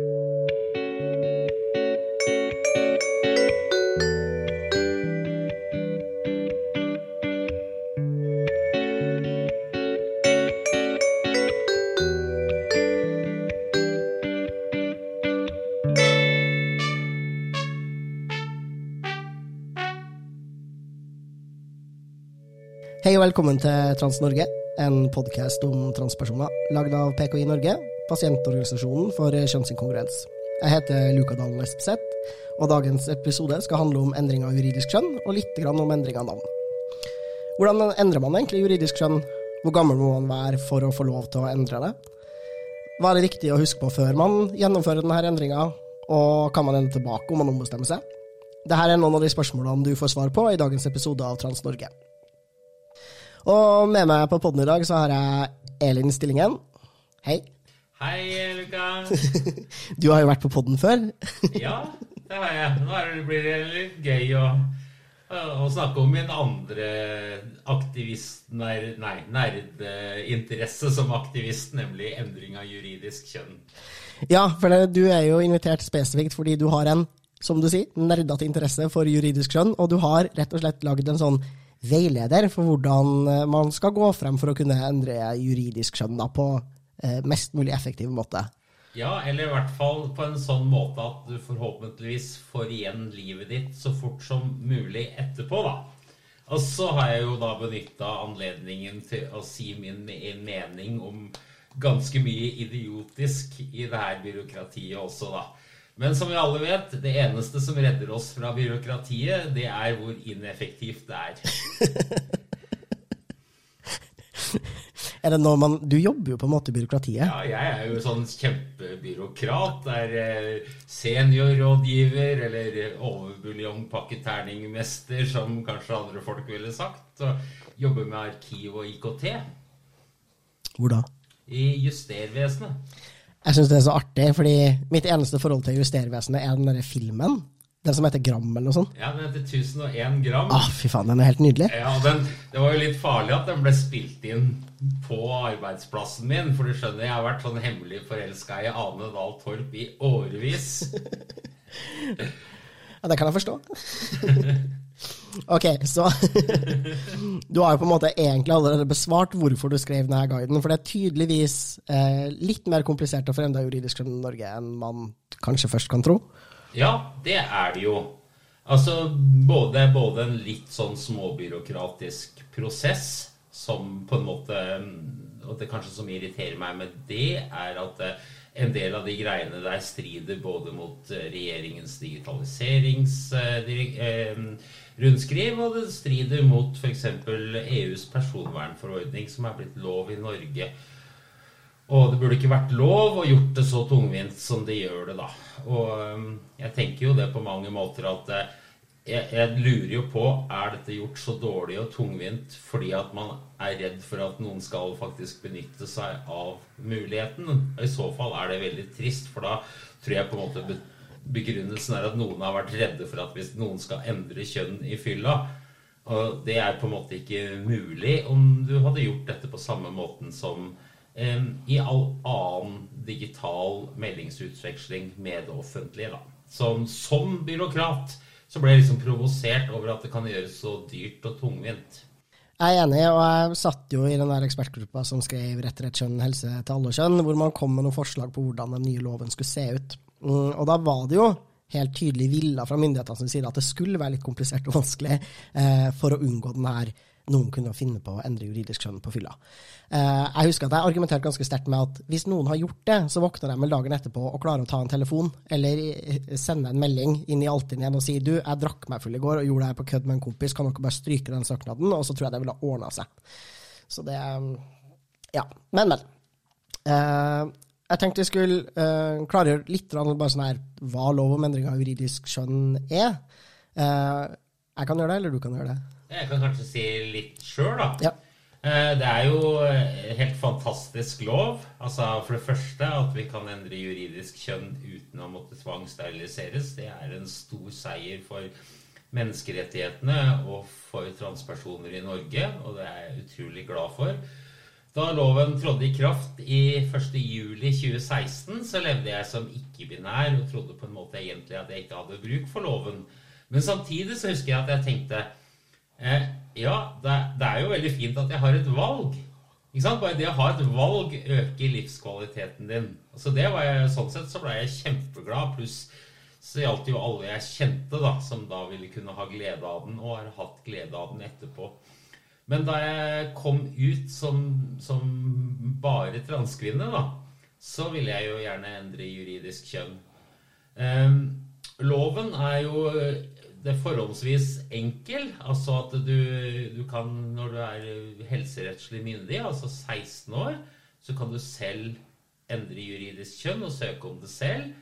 Hei og velkommen til Trans-Norge, en podkast om transpersoner, lagd av PKI Norge, pasientorganisasjonen for kjønnsinkongruens. Jeg heter Luka Dalen Espeseth, og dagens episode skal handle om endring av juridisk kjønn, og litt om endring av navn. Hvordan endrer man egentlig juridisk kjønn? Hvor gammel må man være for å få lov til å endre det? Hva er det viktig å huske på før man gjennomfører denne endringa, og kan man ende tilbake om man ombestemmer seg? Dette er noen av de spørsmålene du får svar på i dagens episode av Trans-Norge. Og med meg på podden i dag så har jeg Elin Stillingen. Hei. Hei, Luka. Du har jo vært på podden før. Ja, det har jeg. Nå blir det litt gøy å, å snakke om min andre aktivist... Nei, nerdeinteresse som aktivist, nemlig endring av juridisk kjønn. Ja, for det, du er jo invitert spesifikt fordi du har en, som du sier, nerdete interesse for juridisk kjønn, og du har rett og slett lagd en sånn veileder for hvordan man skal gå frem for å kunne endre juridisk kjønn da, på mest mulig effektiv måte. Ja, eller i hvert fall på en sånn måte at du forhåpentligvis får igjen livet ditt så fort som mulig etterpå, da. Og så har jeg jo da benytta anledningen til å si min mening om ganske mye idiotisk i det her byråkratiet også, da. Men som vi alle vet, det eneste som redder oss fra byråkratiet, det er hvor ineffektivt det er. er det når man, Du jobber jo på en måte i byråkratiet? Ja, jeg er jo sånn kjempebyråkrat. Er eh, seniorrådgiver eller overbuljongpakketerningmester, som kanskje andre folk ville sagt. Og jobber med arkiv og IKT. Hvor da? I Justervesenet. Jeg syns det er så artig, fordi mitt eneste forhold til Justervesenet er den derre filmen. Den som heter Gram, eller noe sånt. Ja, den heter 1001 gram. Ah, fy faen, den er helt nydelig. Ja, den, Det var jo litt farlig at den ble spilt inn på arbeidsplassen min. For du skjønner, jeg har vært sånn hemmelig forelska i Ane Dahl Torp i årevis. ja, det kan jeg forstå. Ok, så Du har jo på en måte egentlig allerede besvart hvorfor du skrev denne guiden. For det er tydeligvis eh, litt mer komplisert å forandre juridisk kjønn i Norge enn man kanskje først kan tro. Ja, det er det jo. Altså både, både en litt sånn småbyråkratisk prosess som på en måte Og det kanskje som irriterer meg med det, er at eh, en del av de greiene der strider både mot eh, regjeringens digitaliserings eh, og det strider mot f.eks. EUs personvernforordning, som er blitt lov i Norge. Og det burde ikke vært lov å gjort det så tungvint som det gjør det, da. Og um, jeg tenker jo det på mange måter at eh, jeg, jeg, lurer jo på er dette gjort så dårlig og tungvint fordi at man er redd for at noen skal faktisk benytte seg av muligheten. I så fall er det veldig trist, for da tror jeg på en måte begrunnelsen er at noen har vært redde for at hvis noen skal endre kjønn i fylla Og det er på en måte ikke mulig om du hadde gjort dette på samme måten som i all annen digital meldingsutveksling med det offentlige. Da. Som, som byråkrat så ble jeg liksom provosert over at det kan gjøres så dyrt og tungvint. Jeg er enig, og jeg satt jo i den der ekspertgruppa som skrev 'Rett rett kjønn, helse til alle kjønn', hvor man kom med noen forslag på hvordan den nye loven skulle se ut. Mm, og da var det jo helt tydelig villa fra myndighetene som sier at det skulle være litt komplisert og vanskelig eh, for å unngå den her noen kunne finne på å endre juridisk kjønn på fylla. Eh, jeg husker at jeg argumenterte ganske sterkt med at hvis noen har gjort det, så våkner de med dagen etterpå og klarer å ta en telefon eller sende en melding inn i Altinn igjen og si du, jeg drakk meg full i går og gjorde det her på kødd med en kompis, kan dere bare stryke den søknaden? Og så tror jeg det ville ha ordna seg. Så det Ja. Men, men. Eh, jeg tenkte vi skulle klargjøre litt bare sånn her, hva lov om endring av juridisk skjønn er. Jeg kan gjøre det, eller du kan gjøre det? Jeg kan kanskje si litt sjøl, da. Ja. Uh, det er jo helt fantastisk lov. Altså For det første at vi kan endre juridisk kjønn uten å måtte tvangssteriliseres. Det er en stor seier for menneskerettighetene og for transpersoner i Norge, og det er jeg utrolig glad for. Da loven trådte i kraft i 1.7.2016, så levde jeg som ikke-binær og trodde på en måte egentlig at jeg ikke hadde bruk for loven. Men samtidig så husker jeg at jeg tenkte eh, ja, det, det, er jo veldig fint at jeg har et valg. Ikke sant? Bare det å ha et valg øker livskvaliteten din. Altså det var jeg, Sånn sett så ble jeg kjempeglad. Pluss så gjaldt jo alle jeg kjente, da, som da ville kunne ha glede av den, og har hatt glede av den etterpå. Men da jeg kom ut som, som bare transkvinne, da, så ville jeg jo gjerne endre juridisk kjønn. Eh, loven er jo det forholdsvis enkel. Altså at du, du, kan, når du er helserettslig myndig, altså 16 år, så kan du selv endre juridisk kjønn og søke om det selv.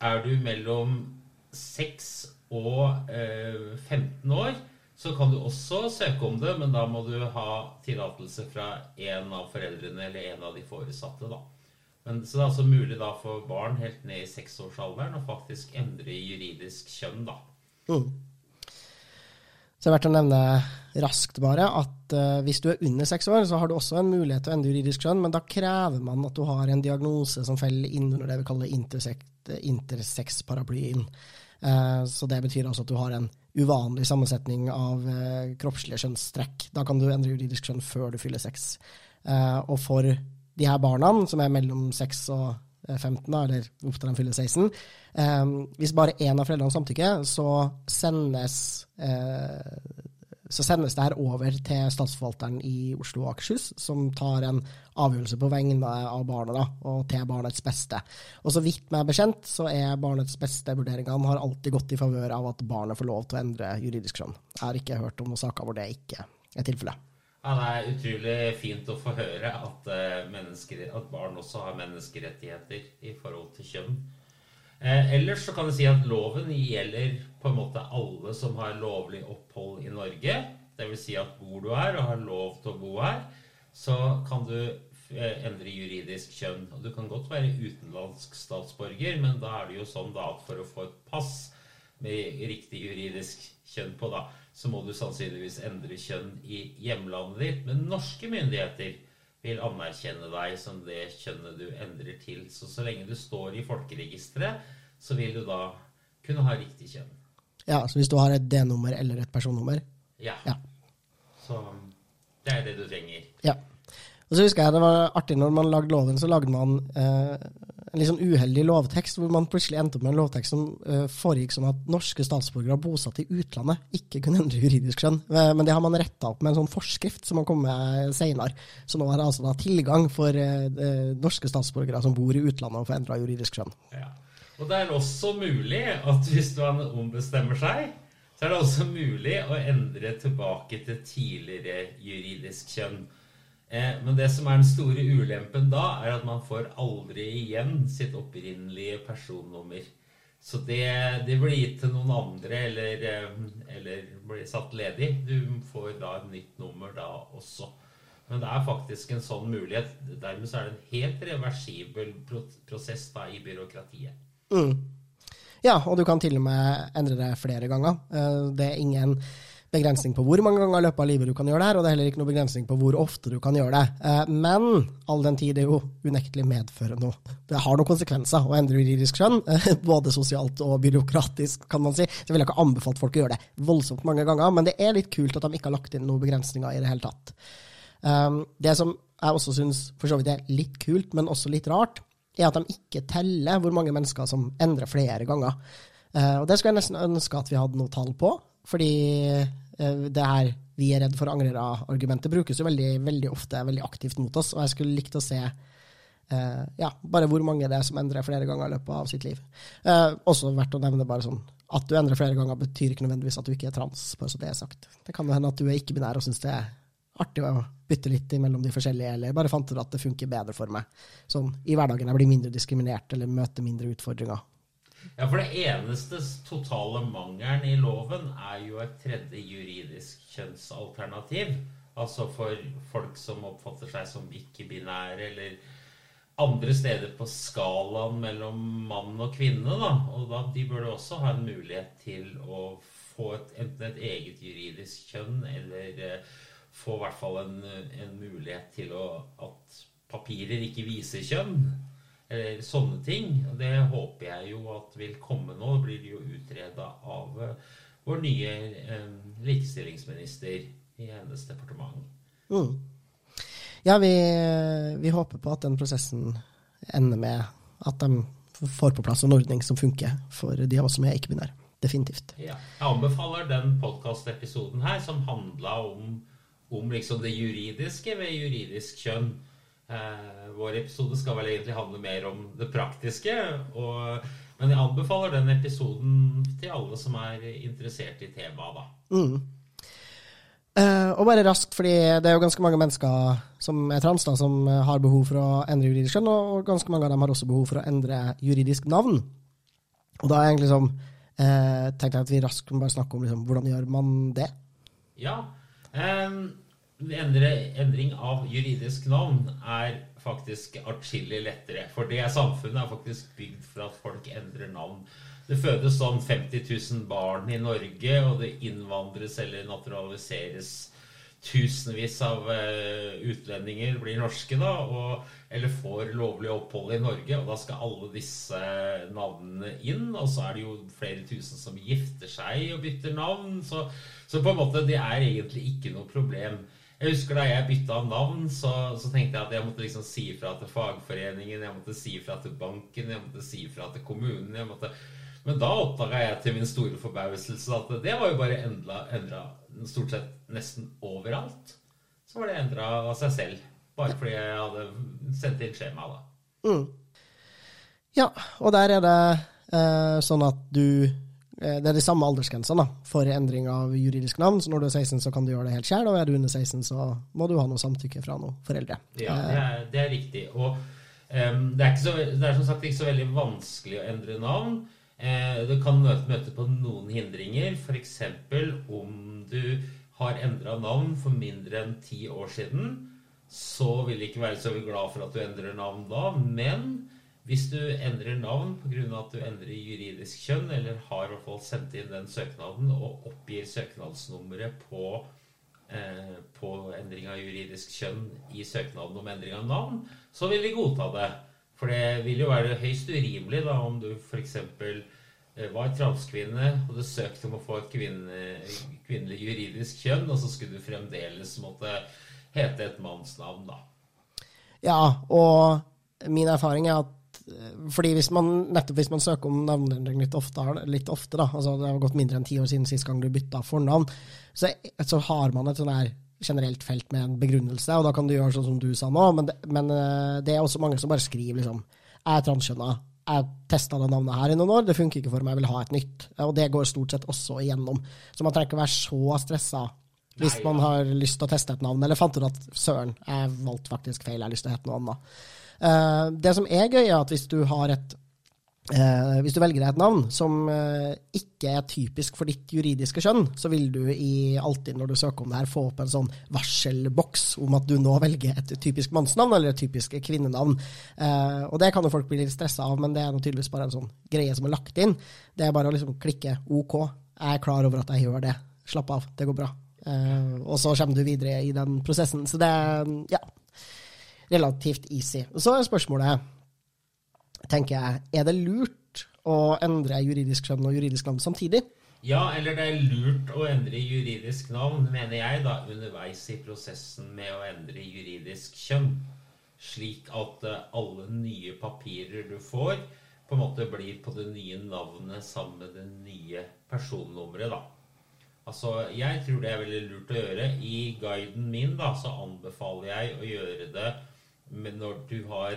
Er du mellom 6 og eh, 15 år, så kan du også søke om det, men da må du ha tillatelse fra en av foreldrene eller en av de foresatte. da. Men, så det er altså mulig da for barn helt ned i seksårsalderen å faktisk endre juridisk kjønn. da. Mm. Så det er verdt å nevne raskt bare at uh, hvis du er under seks år, så har du også en mulighet til å endre juridisk kjønn, men da krever man at du har en diagnose som faller inn under det vi kaller intersex-paraplyen. Uh, så det betyr altså at du har en uvanlig sammensetning av uh, kroppslige kjønnstrekk. Da kan du endre juridisk kjønn før du fyller seks. Eh, og for de her barna, som er mellom 6 og 15, eh, da, eller opp til de fyller 16, eh, hvis bare én av foreldrene samtykker, så sendes eh, så sendes det her over til statsforvalteren i Oslo og Akershus, som tar en avgjørelse på vegne av barnet da, og til barnets beste. Og så vidt meg bekjent, så er barnets beste-vurderingene har alltid gått i favør av at barnet får lov til å endre juridisk kjønn. Jeg har ikke hørt om noen saker hvor det ikke er tilfellet. Ja, Det er utrolig fint å få høre at, eh, at barn også har menneskerettigheter i forhold til kjønn. Eh, ellers så kan vi si at loven gjelder på en måte alle som har lovlig opphold i Norge. Dvs. Si at bor du her og har lov til å bo her, så kan du eh, endre juridisk kjønn. Og du kan godt være utenlandsk statsborger, men da er det jo sånn da at for å få et pass med riktig juridisk kjønn på, da, så må du sannsynligvis endre kjønn i hjemlandet ditt. Men norske myndigheter vil anerkjenne deg som det kjønnet du endrer til. Så så lenge du står i folkeregisteret, så vil du da kunne ha riktig kjønn. Ja, så hvis du har et D-nummer eller et personnummer? Ja. ja. Så det er det du trenger. Ja. Og så husker jeg det var artig når man lagde loven, så lagde man eh, en litt sånn uheldig lovtekst, hvor man plutselig endte opp med en lovtekst som uh, foregikk som at norske statsborgere bosatt i utlandet ikke kunne endre juridisk kjønn. Uh, men det har man retta opp med en sånn forskrift som har kommet senere. Så nå er det altså da tilgang for uh, norske statsborgere som bor i utlandet, å få endra juridisk kjønn. Ja. Og det er også mulig at hvis man ombestemmer seg, så er det også mulig å endre tilbake til tidligere juridisk kjønn. Eh, men det som er den store ulempen da, er at man får aldri igjen sitt opprinnelige personnummer. Så det, det blir gitt til noen andre, eller, eh, eller, blir satt ledig. Du får da et nytt nummer da også. Men det er faktisk en sånn mulighet. Dermed så er det en helt reversibel prosess da i byråkratiet. Mm. Ja, og du kan til og med endre det flere ganger. Eh, det er ingen begrensning på hvor mange ganger i løpet av livet du kan gjøre det her, og det er heller ikke noe begrensning på hvor ofte du kan gjøre det. Eh, men all den tid det jo unektelig medfører noe. Det har noen konsekvenser å endre juridisk skjønn, eh, både sosialt og byråkratisk, kan man si. Så jeg ville ikke anbefalt folk å gjøre det voldsomt mange ganger, men det er litt kult at de ikke har lagt inn noen begrensninger i det hele tatt. Um, det som jeg også syns for så vidt er litt kult, men også litt rart, er at de ikke teller hvor mange mennesker som endrer flere ganger. Og Det skulle jeg nesten ønske at vi hadde noe tall på. Fordi eh, det her vi er redd for angrere-argumentet brukes jo veldig, veldig ofte veldig aktivt mot oss. Og jeg skulle likt å se uh, ja, bare hvor mange det er som endrer flere ganger i løpet av sitt liv. Uh, også verdt å nevne bare sånn at du endrer flere ganger, betyr ikke nødvendigvis at du ikke er trans. bare så Det er sagt. Det kan jo hende at du er ikke-binær og syns det er artig å bytte litt mellom de forskjellige, eller bare fant ut at det funker bedre for meg. Sånn i hverdagen jeg blir mindre diskriminert eller møter mindre utfordringer. Ja, for det eneste totale mangelen i loven er jo et tredje juridisk kjønnsalternativ. Altså for folk som oppfatter seg som ikke-binære, eller andre steder på skalaen mellom mann og kvinne. Da. Og da, de burde også ha en mulighet til å få et, enten et eget juridisk kjønn, eller eh, få i hvert fall en, en mulighet til å, at papirer ikke viser kjønn. Eller sånne ting. Og det håper jeg jo at vil komme nå. Det blir jo utreda av eh, vår nye eh, likestillingsminister i hennes departement. Mm. Ja, vi, vi, håper på at den prosessen ender med at de får på plass en ordning som funker for de av oss som er ikke-binære. Definitivt. Ja. Jeg anbefaler den podkastepisoden her som handla om, om liksom det juridiske ved juridisk kjønn. Eh, vår episode skal vel egentlig handle mer om det praktiske. Og, men jeg anbefaler den episoden til alle som er interessert i temaet, da. Mm. Eh, og bare raskt, fordi det er jo ganske mange mennesker som er trans, da, som har behov for å endre juridisk kjønn, og ganske mange av dem har også behov for å endre juridisk navn. Og da er egentlig liksom, eh, tenkte jeg at vi raskt kan bare snakke om liksom, hvordan gjør man det? Ja. Um, endring av juridisk navn er faktisk atskillig lettere. For det samfunnet er faktisk bygd for at folk endrer navn. Det fødes sånn 50 000 barn i Norge, og det innvandres eller naturaliseres tusenvis av uh, utlendinger blir norske, da, og, eller får lovlig opphold i Norge. Og da skal alle disse navnene inn. Og så er det jo flere tusen som gifter seg og bytter navn. Så, så på en måte, det er egentlig ikke noe problem. Jeg husker Da jeg bytta navn, så, så, tenkte jeg at jeg måtte liksom si ifra til fagforeningen, jeg måtte si ifra til banken, jeg måtte si ifra til kommunen. jeg måtte men da oppdaga jeg til min store forbauselse at det var jo bare endra stort sett nesten overalt. Så var det endra av seg selv. Bare fordi jeg hadde sendt inn skjema, da. Mm. Ja, og der er det eh, sånn at du Det er de samme aldersgrensene for endring av juridisk navn. Så når du er 16, så kan du gjøre det helt sjøl, og er du under 16, så må du ha noe samtykke fra noen foreldre. Ja, det er, det er riktig. Og um, det, er så, det, er som sagt ikke så veldig vanskelig å endre navn. Uh, du kan møte, møte på noen hindringer, f.eks. om du har endra navn for mindre enn ti år siden. Så vil de ikke være så glad for at du endrer navn da. Men hvis du endrer navn pga. at du endrer juridisk kjønn, eller har i hvert fall sendt inn den søknaden og oppgir søknadsnummeret på, eh, på endring av juridisk kjønn i søknaden om endring av navn, så vil de godta det. For det vil jo være høyst urimelig da, om du f.eks. Eh, var transkvinne, hadde søkt om å få et kvinne, kvinnelig juridisk kjønn, og så skulle du fremdeles måtte hete et mannsnavn, da. Ja, og min erfaring er at fordi hvis man, nettopp hvis man søker om navneendring litt ofte, litt ofte da, altså det har gått mindre enn ti år siden sist gang du bytta fornavn, så, så har man et sånn her generelt felt med en begrunnelse, og da kan du gjøre sånn som du sa nå, men det, men eh, det er også mange som bare skriver liksom Jeg er transkjønna. Jeg testa det navnet her i noen år, det funker ikke for meg, jeg vil ha et nytt. Og det går stort sett også igjennom. Så man trenger ikke være så stressa hvis man har lyst til å teste et navn, eller fant ut at søren, jeg valgte faktisk feil, jeg har lyst til å hete noe annet. Uh, det som er gøy, er at hvis du har et Eh, hvis du velger deg et navn som eh, ikke er typisk for ditt juridiske kjønn, så vil du i, alltid når du søker om det her, få opp en sånn varselboks om at du nå velger et typisk mannsnavn eller et typisk kvinnenavn. Eh, og det kan jo folk bli litt stressa av, men det er tydeligvis bare en sånn greie som er lagt inn. Det er bare å liksom klikke OK. Jeg er klar over at jeg gjør det. Slapp av, det går bra. Eh, og så kommer du videre i den prosessen. Så det ja, relativt easy. Så er spørsmålet tenker jeg, er det lurt å endre juridisk kjønn og juridisk navn samtidig? Ja, eller det er lurt å endre juridisk navn, mener jeg, da, underveis i prosessen med å endre juridisk kjønn. Slik at eh, alle nye papirer du får, på en måte blir på det nye navnet sammen med det nye personnummeret, da. Altså, jeg tror det er veldig lurt å gjøre. I guiden min da, så anbefaler jeg å gjøre det når du har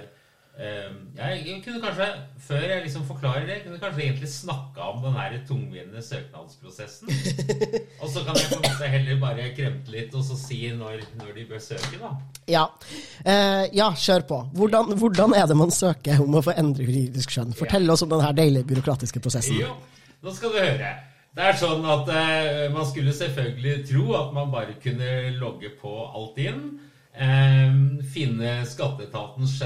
eh, jeg kunne kanskje, Før jeg liksom forklarer det, kunne kanskje egentlig snakka om den her tungvinte søknadsprosessen. og så kan jeg på en måte heller bare kremte litt og så si når, når de bør søke, da. Ja. Eh, ja, kjør på. Hvordan, hvordan, er det man søker om å få endre juridisk skjønn? Fortell ja. oss om den her deilige byråkratiske prosessen. Jo, nå skal du høre. Det er sånn at eh, Man skulle selvfølgelig tro at man bare kunne logge på alt inn. Eh, finne skatteetatens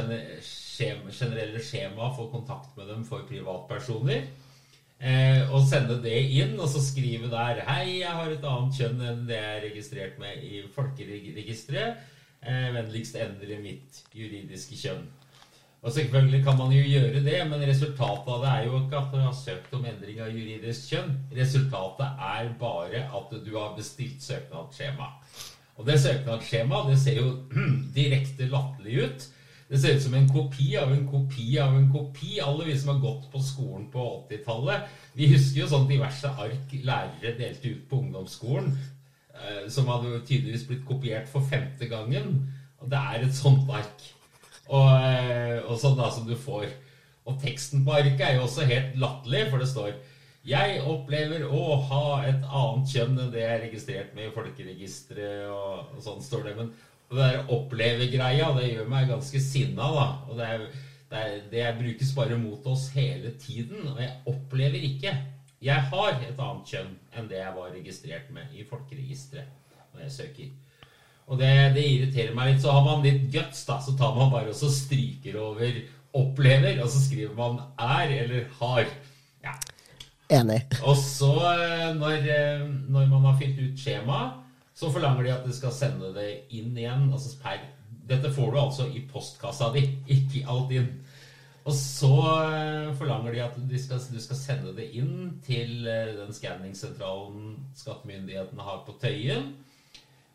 generelle skjema for kontakt med dem for privatpersoner. Eh, og sende det inn, og så skrive der 'Hei, jeg har et annet kjønn enn det jeg er registrert med i folkeregisteret'. Eh, vennligst endre mitt juridiske kjønn. Og selvfølgelig kan man jo gjøre det, men resultatet av det er jo ikke at du har søkt om endring av juridisk kjønn. Resultatet er bare at du har bestilt søknadsskjema. Og det søknadsskjemaet det ser jo direkte latterlig ut. Det ser ut som en kopi av en kopi av en kopi. Alle vi som har gått på skolen på 80-tallet, vi husker jo sånn diverse ark lærere delte ut på ungdomsskolen, eh, som hadde tydeligvis blitt kopiert for femte gangen. Og det er et sånt ark. Og, eh, og sånn da som du får. Og teksten på arket er jo også helt latterlig, for det står jeg opplever å ha et annet kjønn enn det jeg er registrert med i folkeregisteret, og, og sånn står det. Men det der oppleve-greia, det gjør meg ganske sinna, da. Og det, er, det, er, det brukes bare mot oss hele tiden. Og jeg opplever ikke Jeg har et annet kjønn enn det jeg var registrert med i folkeregisteret når jeg søker. Og det, det, irriterer meg litt. Så har man litt guts, da. Så tar man bare og så stryker over 'opplever', og så skriver man 'er' eller 'har'. Ja. Enig. Og så, eh, når, eh, når man har fylt ut skjemaet, så forlanger de at du skal sende det inn igjen. Altså per, dette får du altså i postkassa di, ikke alt inn. Og så eh, forlanger de at du skal, du skal sende det inn til den skanningssentralen skattemyndighetene har på Tøyen.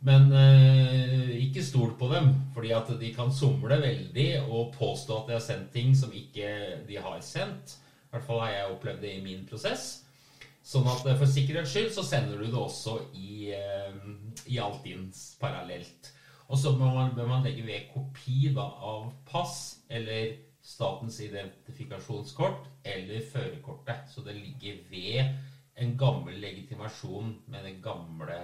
Men eh, ikke stol på dem, fordi at de kan somle veldig og påstå at de har sendt ting som ikke de har sendt. I hvert fall har jeg opplevd det i min prosess. Sånn at for sikkerhets skyld så sender du det også i, eh, i Altins parallelt. Og så bør man, bør man legge ved kopi da, av pass eller statens identifikasjonskort eller førerkortet. Så det ligger ved en gammel legitimasjon med det gamle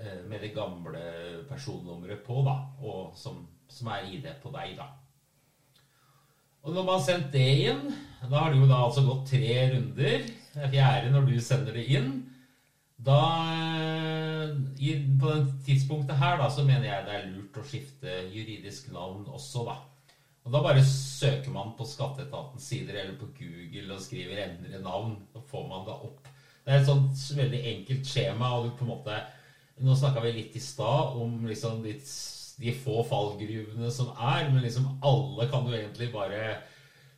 Eh, med det gamle personnummeret på, da, og som, som, er ID på deg, da. Og når man har sendt det inn, da har det jo da altså gått tre runder. Er fjerde når du sender det inn. Da eh, På det tidspunktet her da, så mener jeg det er lurt å skifte juridisk navn også, da. Og da bare søker man på skatteetatens sider eller på Google og skriver 'endre navn'. Så får man det opp. Det er et sånt veldig enkelt skjema, og du på en måte nå snakka vi litt i stad om liksom de, de, få fallgruvene som er, men liksom alle kan jo egentlig bare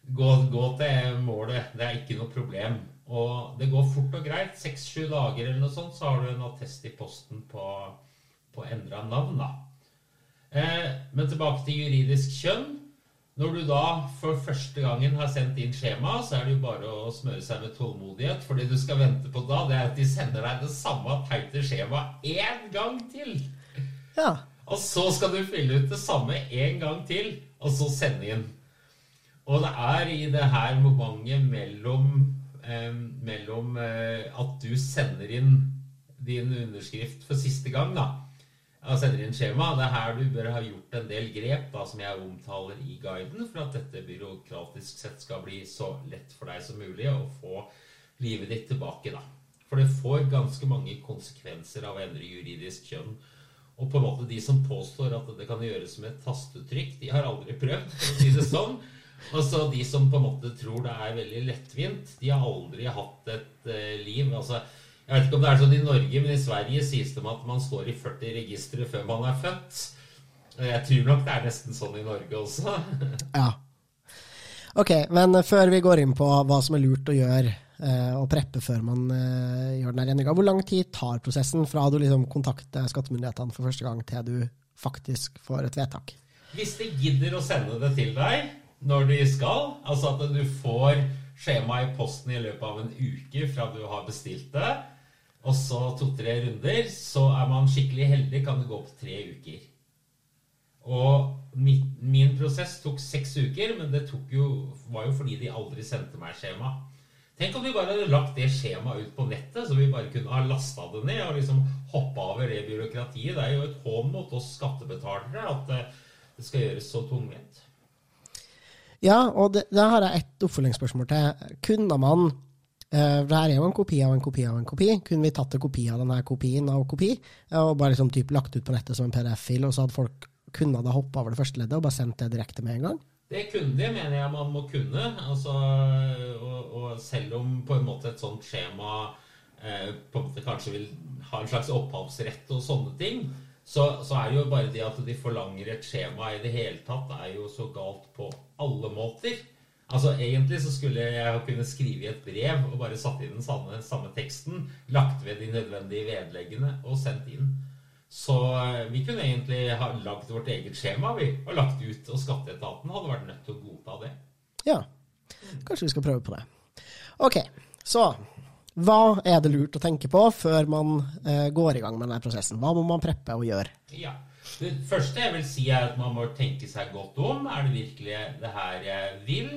gå, gå til målet. Det er ikke noe problem. Og det går fort og greit. Seks-sju dager eller noe sånt, så har du en attest i posten på, på endra navn, da. Eh, men tilbake til juridisk kjønn. Når du da for første gangen har sendt inn skjema, så er det jo bare å smøre seg med tålmodighet. For det du skal vente på da, det er at de sender deg det samme teite skjemaet én gang til. Ja. Og så skal du fylle ut det samme en gang til, og så sende inn. Og det er i det her momentet mellom, eh, mellom eh, at du sender inn din underskrift for siste gang, da, jeg sender inn skjema. Det er her du bør ha gjort en del grep da, som jeg omtaler i guiden, for at dette byråkratisk sett skal bli så lett for deg som mulig å få livet ditt tilbake. da. For det får ganske mange konsekvenser av å endre juridisk kjønn. Og på en måte de som påstår at det kan gjøres med et tastetrykk, de har aldri prøvd, å si det sånn. Altså de som på en måte tror det er veldig lettvint, de har aldri hatt et uh, liv. altså jeg vet ikke om det er sånn i Norge, men i Sverige sies det at man står i 40 registre før man er født. Jeg tror nok det er nesten sånn i Norge også. ja. Ok, men før vi går inn på hva som er lurt å gjøre og preppe før man eh, gjør den endringa, hvor lang tid tar prosessen fra du liksom kontakter skattemyndighetene for første gang, til du faktisk får et vedtak? Hvis de gidder å sende det til deg når de skal, altså at du får skjema i posten i løpet av en uke fra du har bestilt det, og så to-tre runder, så er man skikkelig heldig, kan det gå på tre uker. Og min, min prosess tok seks uker, men det jo, var jo fordi de aldri sendte meg skjema. Tenk om vi bare hadde lagt det skjemaet ut på nettet, så vi bare kunne ha lasta det ned og liksom hoppa over det byråkratiet. Det er jo et hån mot oss skattebetalere at eh, det skal gjøres så tungvint. Ja, og da har jeg ett oppfølgingsspørsmål til. Kunne man Uh, det her er jo en kopi av en kopi av en kopi. Kunne vi tatt en kopi av denne kopien av kopi, og bare liksom typ lagt ut på nettet som en PDF-fil, og så hadde folk kunnet da hoppa over det første leddet og bare sendt det direkte med en gang? Det, kunne, de, mener jeg man må kunne. Altså, og, og, selv om på en måte et sånt skjema eh, på en måte kanskje vil ha en slags opphavsrett og sånne ting, så, så, er det jo bare det at de forlanger et skjema i det hele tatt, er jo så galt på alle måter. Altså Egentlig så skulle jeg kunne skrive i et brev og bare satt inn den samme, samme teksten, lagt ved de nødvendige vedleggene og sendt inn. Så eh, vi kunne egentlig ha lagd vårt eget skjema vi, og lagt ut, og skatteetaten hadde vært nødt til å godta det. Ja, kanskje vi skal prøve på det. Ok, så hva er det lurt å tenke på før man eh, går i gang med denne prosessen? Hva må man preppe og gjøre? Ja, Det første jeg vil si, er at man må tenke seg godt om. Er det virkelig det her jeg vil?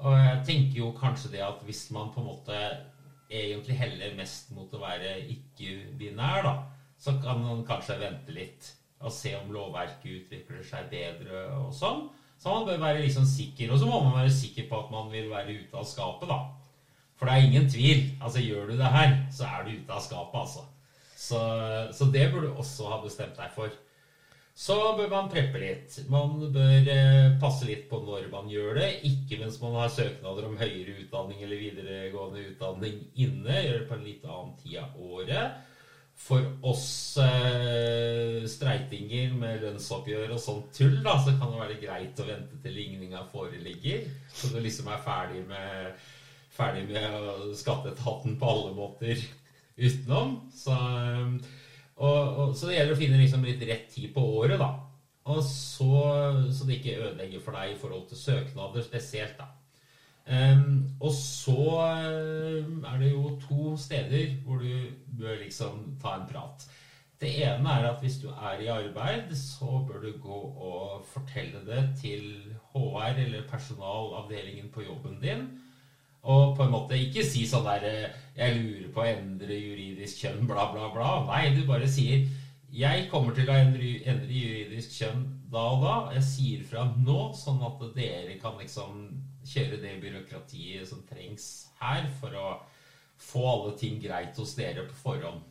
Og jeg tenker jo kanskje det at hvis man på en måte egentlig heller mest mot å være ikke-binær, da, så kan man kanskje vente litt og se om lovverket utvikler seg bedre og sånn. Så man bør være liksom sikker. Og så må man være sikker på at man vil være ute av skapet, da. For det er ingen tvil. Altså, gjør du det her, så er du ute av skapet, altså. Så, så det burde du også ha bestemt deg for. Så bør man preppe litt. Man bør eh, passe litt på når man gjør det. Ikke mens man har søknader om høyere utdanning eller videregående utdanning inne. Gjør det på en litt annen tid av året for oss eh, streitinger med lønnsoppgjør og sånt tull, da, så kan det være greit å vente til ligninga foreligger. Så du liksom er ferdig med, ferdig med skatteetaten på alle måter utenom. Så, og, og, så det gjelder å finne liksom litt rett tid på året, da. Og så, så det ikke ødelegger for deg i forhold til søknader spesielt, da. Um, og så uh, er det jo to steder hvor du bør liksom ta en prat. Det ene er at hvis du er i arbeid, så bør du gå og fortelle det til HR eller personalavdelingen på jobben din. Og på en måte ikke si sånn der eh, 'Jeg lurer på å endre juridisk kjønn', bla, bla, bla. Nei, du bare sier 'Jeg kommer til å endre, endre juridisk kjønn da og da'. Jeg sier fra nå, sånn at dere kan liksom kjøre det byråkratiet som trengs her for å få alle ting greit hos dere på forhånd.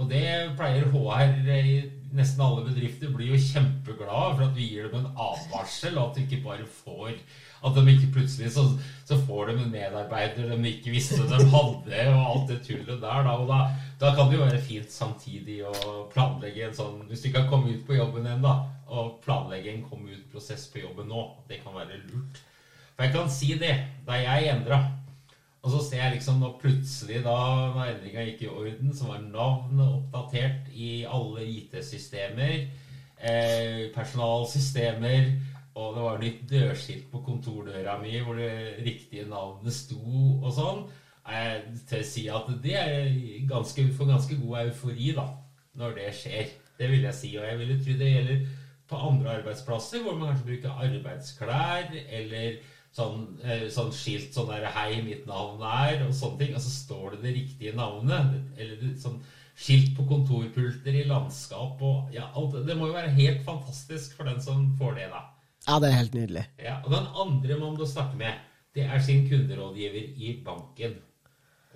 Og det pleier HR i nesten alle bedrifter blir jo kjempeglade for at vi gir dem en advarsel, og at de ikke bare får At de ikke plutselig så, så får de en medarbeider de ikke visste de hadde, og alt det tullet der. Da, og da, da kan det jo være fint samtidig å planlegge en sånn Hvis du ikke har kommet ut på jobben ennå, og planlegge en kom ut-prosess på jobben nå. Det kan være lurt. For jeg kan si det, da jeg endra og så ser jeg liksom nå plutselig, da når endringa gikk i orden, så var navnet oppdatert i alle IT-systemer, eh, personalsystemer, og det var nytt dørskilt på kontordøra mi hvor det riktige navnet sto og sånn. Jeg tør si at det er ganske, for ganske god eufori da, når det skjer. Det vil jeg si. Og jeg ville tro det gjelder på andre arbeidsplasser, hvor man kanskje bruker arbeidsklær eller sånn, eh, sånn skilt sånn der 'Hei, mitt navn er' og sånne ting. Og så står det det riktige navnet. Eller sånn skilt på kontorpulter i landskap og ja, alt, Det må jo være helt fantastisk for den som får det, da. Ja, det er helt nydelig. Ja, og den andre man må snakke med, det er sin kunderådgiver i banken.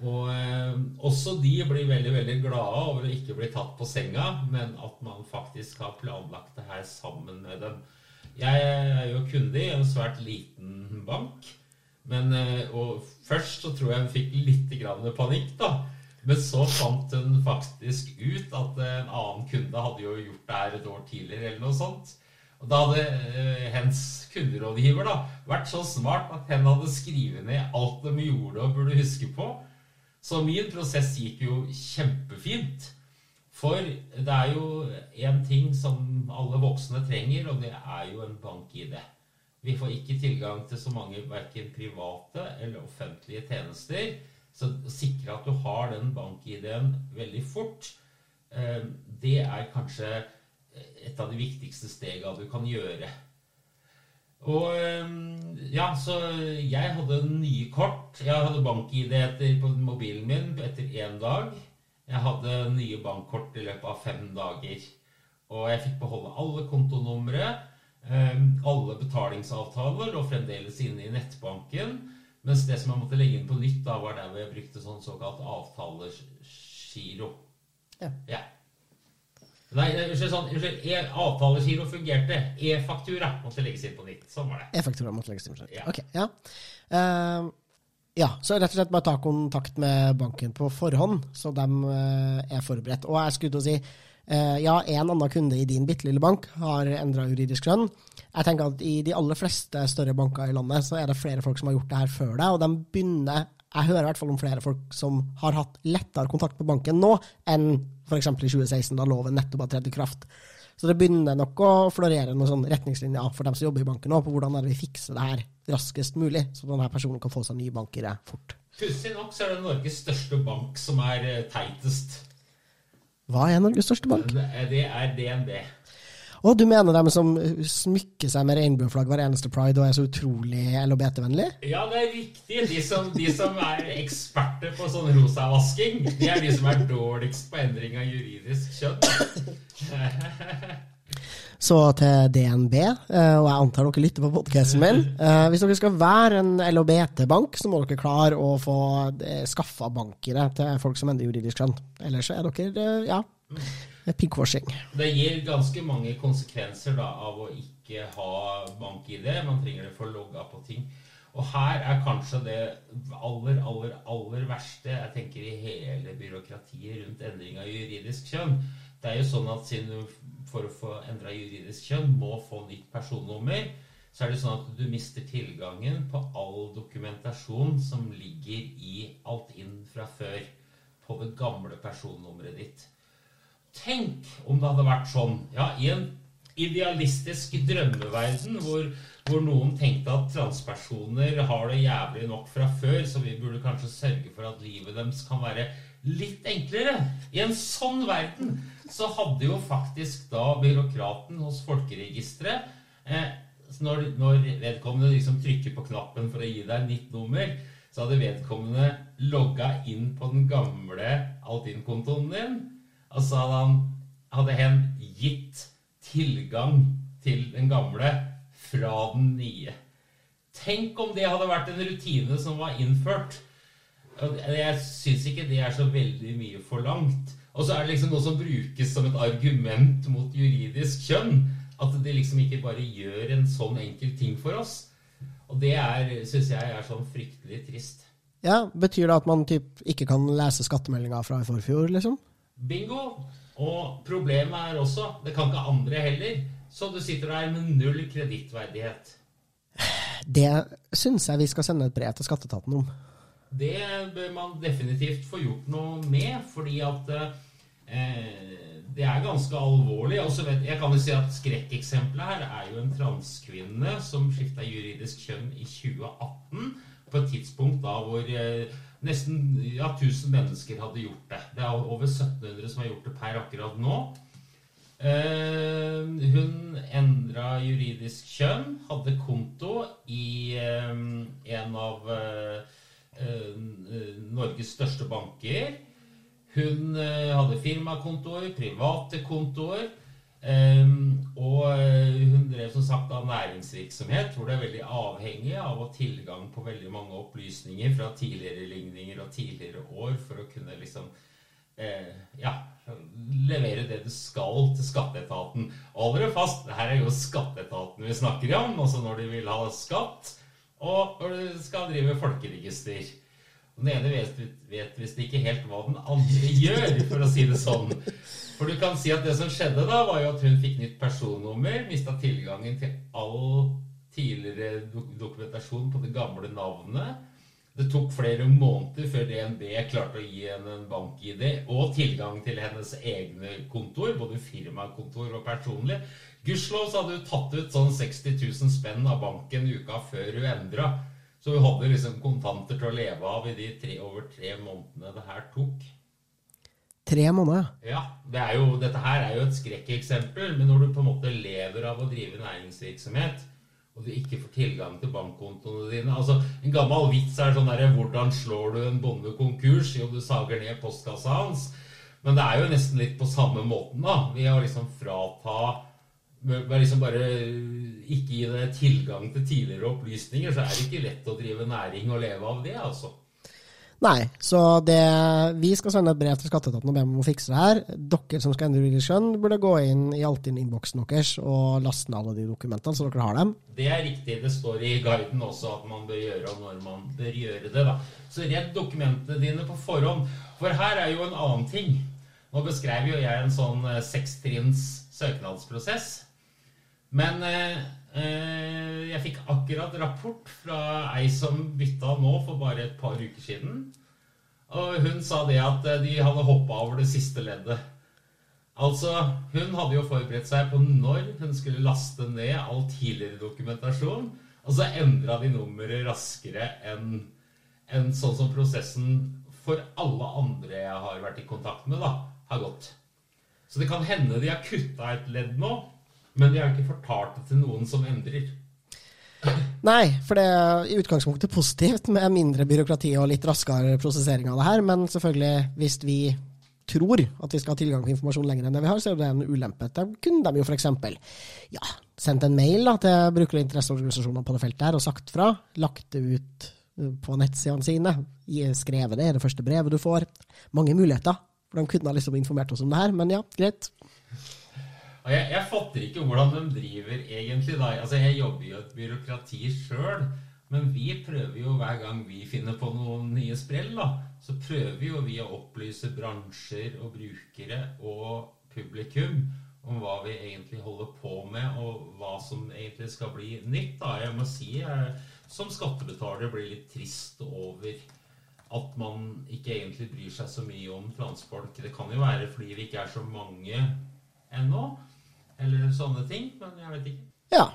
Og eh, også de blir veldig veldig glade over å ikke bli tatt på senga, men at man faktisk har planlagt det her sammen med dem. Jeg er jo kunde i en svært liten bank. Men, eh, og først så tror jeg hun fikk litt panikk, da. Men så fant hun faktisk ut at en annen kunde hadde jo gjort det her et år tidligere, eller noe sånt. Og da hadde hennes hens kunderådgiver da vært så smart at hen hadde skrevet ned alt de gjorde og burde huske på. Så min prosess gikk jo kjempefint. For det er jo én ting som alle voksne trenger, og det er jo en bank-ID. Vi får ikke tilgang til så mange verken private eller offentlige tjenester. Så sikre at du har den bank-ID-en veldig fort, eh, det er kanskje et av de viktigste stegene du kan gjøre. Og eh, ja, så jeg hadde nye kort. Jeg hadde bank-ID på mobilen min etter én dag. Jeg hadde nye bankkort i løpet av fem dager. Og jeg fikk beholde alle kontonumre. Ehm, alle betalingsavtaler og fremdeles inne i nettbanken. Mens det som jeg måtte legge inn på nytt, da var der hvor jeg brukte sånn såkalt avtalegiro. Ja. ja. Nei, unnskyld. Sånn, e avtalegiro fungerte. E-faktura måtte legges inn på nytt. Sånn var det. E-faktura måtte legges inn på nytt. Ja. Ok, ja. Eh, ja, så rett og slett bare ta kontakt med banken på forhånd, så de eh, er forberedt. Og jeg skulle til å si eh, ja, en annen kunde i din bitte lille bank har endra juridisk skjønn. Jeg tenker at I de aller fleste større banker i landet så er det flere folk som har gjort det her før deg, og de begynner jeg hører i hvert fall om flere folk som har hatt lettere kontakt med banken nå enn f.eks. i 2016, da loven nettopp har trådt i kraft. Så det begynner nok å florere noen sånne retningslinjer for dem som jobber i banken nå, på hvordan er det vi fikser det her raskest mulig, så denne personen kan få seg ny bankere fort. Pussig nok så er det Norges største bank som er eh, teitest. Hva er Norges største bank? Det er DNB. Og du mener dem som smykker seg med regnbueflagg hver eneste pride og er så utrolig LHBT-vennlig? Ja, det er riktig. De som, de som er eksperter på sånn rosavasking, de er de som er dårligst på endring av juridisk kjønn. Så til DNB, eh, og jeg antar dere lytter på podkasten min. eh, Hvis dere skal være en LHBT-bank, så må dere klare å få eh, skaffa bankere til folk som ender juridisk kjønn. Ellers er dere, ja, piggwashing. Det gir ganske mange konsekvenser da, av å ikke ha bank-ID. Man trenger det for å logge av på ting. Og her er kanskje det aller, aller, aller verste jeg tenker i hele byråkratiet rundt endring av juridisk kjønn. Det er jo sånn at siden du for å få endra juridisk kjønn må få nytt personnummer, så er det sånn at du mister tilgangen på all dokumentasjon som ligger i alt inn fra før på det gamle personnummeret ditt. Tenk om det hadde vært sånn, ja, i en idealistisk drømmeverden hvor, hvor noen tenkte at transpersoner har det jævlig nok fra før, så vi burde kanskje sørge for at livet deres kan være litt enklere. I en sånn verden så hadde jo faktisk da byråkraten hos Folkeregisteret eh, når, når vedkommende liksom trykker på knappen for å gi deg nytt nummer, så hadde vedkommende logga inn på den gamle Altinn-kontoen din, og så hadde han hadde hen gitt tilgang til den gamle fra den nye. Tenk om det hadde vært en rutine som var innført. Jeg syns ikke det er så veldig mye forlangt. Og så er det liksom noe som brukes som et argument mot juridisk kjønn. At de liksom ikke bare gjør en sånn enkel ting for oss. Og det syns jeg er sånn fryktelig trist. Ja, Betyr det at man typ ikke kan lese skattemeldinga fra i forfjor, liksom? Bingo! Og problemet er også det kan ikke andre heller. Så du sitter der med null kredittverdighet. Det syns jeg vi skal sende et brev til skatteetaten om. Det bør man definitivt få gjort noe med, fordi at eh, det er ganske alvorlig. Og så vet, jeg kan jo si at Skrekkeksempelet her er jo en transkvinne som skifta juridisk kjønn i 2018. På et tidspunkt da hvor eh, nesten ja, 1000 mennesker hadde gjort det. Det er over 1700 som har gjort det per akkurat nå. Uh, hun endra juridisk kjønn, hadde konto i eh, en av uh, Norges største banker. Hun hadde firmakontoer, private kontoer. Eh, og eh, hun drev som sagt av næringsvirksomhet, hvor det er veldig avhengig av å ha tilgang på veldig mange opplysninger fra tidligere ligninger og tidligere år for å kunne liksom eh, ja, levere det du skal til skatteetaten. Hold dere fast, det her er jo skatteetaten vi snakker om, også når de vil ha skatt, og når du skal drive folkeregister. Den ene vet, vet visst ikke helt hva den andre gjør, for å si det sånn. For du kan si at det som skjedde da, var jo at hun fikk nytt personnummer, mista tilgangen til all tidligere dokumentasjon på det gamle navnet. Det tok flere måneder før DNB klarte å gi henne en bank-ID og tilgang til hennes egne kontor, både firmakontor og personlig. Gudskjelov så hadde hun tatt ut sånn 60 000 spenn av banken uka før hun endra. Så hun hadde liksom kontanter til å leve av i de tre, over tre månedene det her tok. Tre måneder. Ja, det jo, Dette her er jo et skrekkeksempel, men når du på en måte lever av å drive næringsvirksomhet, og du ikke får tilgang til bankkontoene dine altså En gammel vits er sånn derre 'Hvordan slår du en bonde konkurs?' Jo, du sager ned postkassa hans. Men det er jo nesten litt på samme måten, da. Vi har liksom frata ved liksom bare ikke gi deg tilgang til tidligere opplysninger, så er det ikke lett å drive næring og leve av det, altså. Nei, så det, vi skal sende et brev til skatteetaten og be om å fikse det her. Dere som skal endre juridisk skjønn, burde gå inn i Altinn-innboksen deres og laste ned alle de dokumentene, så dere har dem. Det er riktig. Det står i guiden også at man bør gjøre og når man bør gjøre det. da. Så redd dokumentene dine på forhånd. For her er jo en annen ting. Nå beskrev jo jeg en sånn eh, sekstrinns søknadsprosess. Men eh, jeg fikk akkurat rapport fra ei som bytta nå for bare et par uker siden. Og hun sa det at eh, de hadde hoppa over det siste leddet. Altså, Hun hadde jo forberedt seg på når hun skulle laste ned all tidligere dokumentasjon, og så endra de nummeret raskere enn en sånn som prosessen for alle andre jeg har vært i kontakt med, da, har gått. Så det kan hende de har kutta et ledd nå, men de har ikke fortalt det til noen som endrer. Nei, for det er i utgangspunktet positivt med mindre byråkrati og litt raskere prosessering av det her, men selvfølgelig, hvis vi tror at vi skal ha tilgang på informasjon lenger enn det vi har, så er det en ulempe. Da kunne de jo f.eks. Ja, sendt en mail da, til bruker- og interesseorganisasjoner på det feltet her og sagt fra. Lagt det ut eh, på nettsidene sine. Skrevet det i det første brevet du får. Mange muligheter. For de kunne ha liksom informert oss om det her, men ja, greit. Og jeg, jeg fatter ikke hvordan de driver egentlig da. Altså, Jeg jobber jo et byråkrati sjøl, men vi prøver jo hver gang vi finner på noen nye sprell, da, så prøver jo vi å opplyse bransjer og brukere og publikum om hva vi egentlig holder på med, og hva som egentlig skal bli nytt. da. Jeg må si jeg som skattebetaler blir litt trist over at man ikke egentlig bryr seg så mye om transport. Det kan jo være fordi vi ikke er så mange ennå, eller sånne ting, men jeg vet ikke. Ja,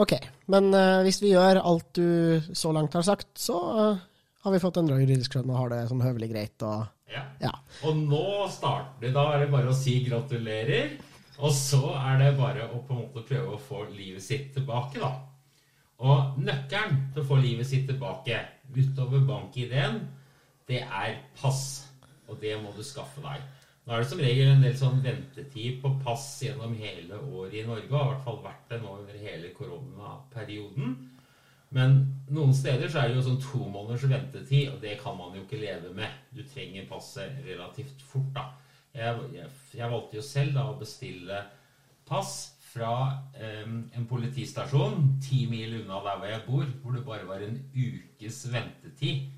ok. Men uh, hvis vi gjør alt du så langt har sagt, så uh, har vi fått endra juridisk skjønn og har det sånn høvelig greit. og Ja. ja. Og nå starter det. Da er det bare å si gratulerer. Og så er det bare å på en måte prøve å få livet sitt tilbake, da. Og nøkkelen til å få livet sitt tilbake utover bank-ID-en, det er pass. Og det må du skaffe deg. Nå er det som regel en del sånn ventetid på pass gjennom hele året i Norge. Og har i hvert fall vært det nå under hele koronaperioden. Men noen steder så er det jo sånn to måneders ventetid, og det kan man jo ikke leve med. Du trenger passet relativt fort, da. Jeg, jeg, jeg valgte jo selv da å bestille pass fra eh, en politistasjon ti mil unna der hvor jeg bor, hvor det bare var en ukes ventetid.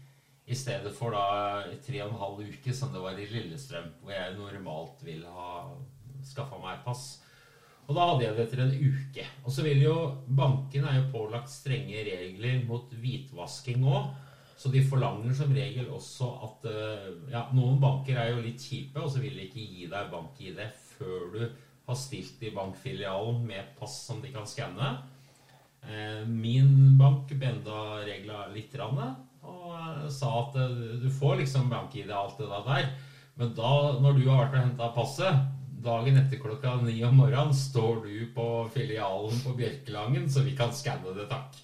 I stedet for da tre og en halv uke som det var i Lillestrøm, hvor jeg normalt ville ha skaffa meg pass. Og da hadde jeg det etter en uke. Og så vil jo banken er jo pålagt strenge regler mot hvitvasking òg. Så de forlanger som regel også at eh, Ja, noen banker er jo litt kjipe, og så vil de ikke gi deg bank-ID før du har stilt i bankfilialen med pass som de kan skanne. Eh, Min bank benda regla litt, rann, og eh, sa at eh, du får liksom bank-ID og alt det der. Men da, når du har vært og henta passet, dagen etter klokka ni om morgenen, står du på filialen på Bjørkelangen, så vi kan skanne det, takk.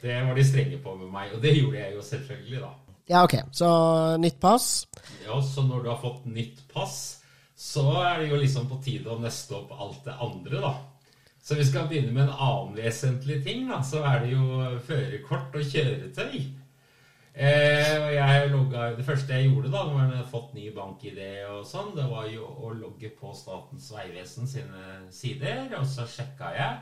Det var de strenge på med meg, og det gjorde jeg jo selvfølgelig, da. Ja, ok. Så nytt pass. Ja, Så når du har fått nytt pass, så er det jo liksom på tide å nøste opp alt det andre, da. Så vi skal begynne med en annen vesentlig ting, da. Så er det jo førerkort og kjøretøy. Eh, og jeg logga, Det første jeg gjorde da når jeg hadde fått ny bank-ID, og sånn, det var jo å logge på Statens vegvesen sine sider, og så sjekka jeg.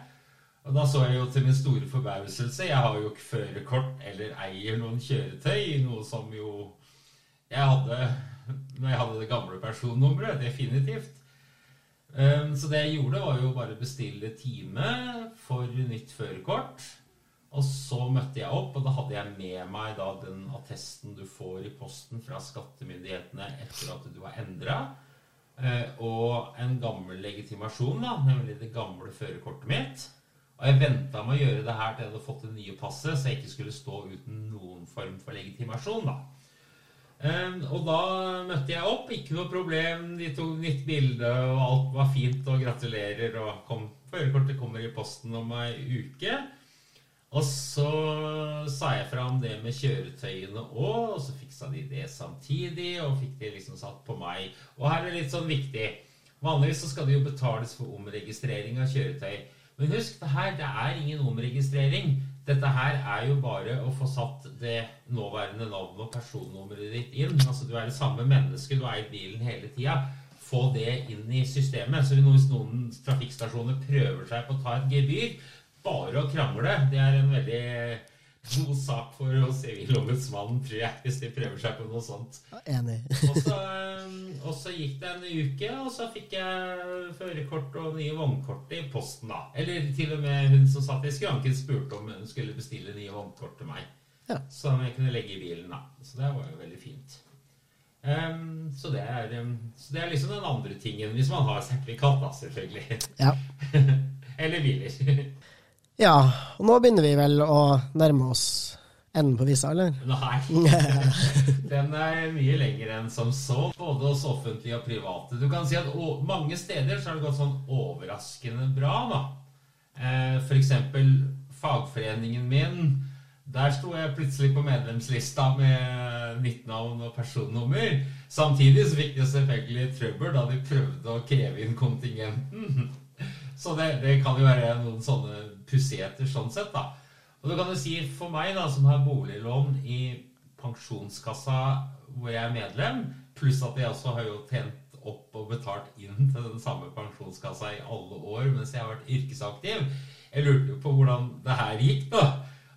Og da så jeg jo til min store forbauselse Jeg har jo ikke førerkort eller eier noen kjøretøy, noe som jo jeg hadde når jeg hadde det gamle personnummeret. Definitivt. Um, Så det jeg gjorde, var jo bare bestille time for nytt førerkort. Og så møtte jeg opp, og da hadde jeg med meg da den attesten du får i posten fra skattemyndighetene etter at du har endra. Og en gammel legitimasjon, da, nemlig det gamle førerkortet mitt. Og jeg venta med å gjøre det her til jeg hadde fått det nye passet, så jeg ikke skulle stå uten noen form for legitimasjon. da. Um, og da møtte jeg opp, ikke noe problem. De tok nytt bilde, og alt var fint, og gratulerer. Og kom, førerkortet kommer i posten om ei uke. Og så sa jeg fra om det med kjøretøyene òg, og så fiksa de det samtidig. Og fikk det liksom satt på meg. Og her er det litt sånn viktig. Vanligvis så skal det jo betales for omregistrering av kjøretøy. Men husk, det her det er ingen omregistrering. Dette her er jo bare å få satt det nåværende navnet og personnummeret ditt inn. Altså Du er det samme mennesket, du eier bilen hele tida. Få det inn i systemet. Så hvis noen trafikkstasjoner prøver seg på å ta et gebyr, bare å krangle, det er en veldig god sak for Sivilombudsmannen, tror jeg, hvis de prøver seg på noe sånt. Enig. og, så, og så gikk det en uke, og så fikk jeg førerkort og nye vognkort i posten, da. Eller til og med hun som satt i skranken, spurte om hun skulle bestille nye vognkort til meg. Ja. Som jeg kunne legge i bilen, da. Så det var jo veldig fint. Um, så, det er, um, så det er liksom den andre tingen, hvis man har sertifikat, da, selvfølgelig. Ja. Eller biler. ja, og nå begynner vi vel å nærme oss enden på visa, eller? Nei. Den er mye lenger enn som så, både hos offentlige og private. Du kan si at mange steder så har det gått sånn overraskende bra, da. F.eks. for eksempel fagforeningen min. Der sto jeg plutselig på medlemslista med mitt navn og personnummer. Samtidig så fikk de selvfølgelig trøbbel da de prøvde å kreve inn kontingenten. Så det, det kan jo være noen sånne pussigheter sånn sett, da. Og du kan jo si for meg, da, som har boliglån i pensjonskassa hvor jeg er medlem, pluss at jeg også har jo tjent opp og betalt inn til den samme pensjonskassa i alle år mens jeg har vært yrkesaktiv. Jeg lurte jo på hvordan det her gikk, da.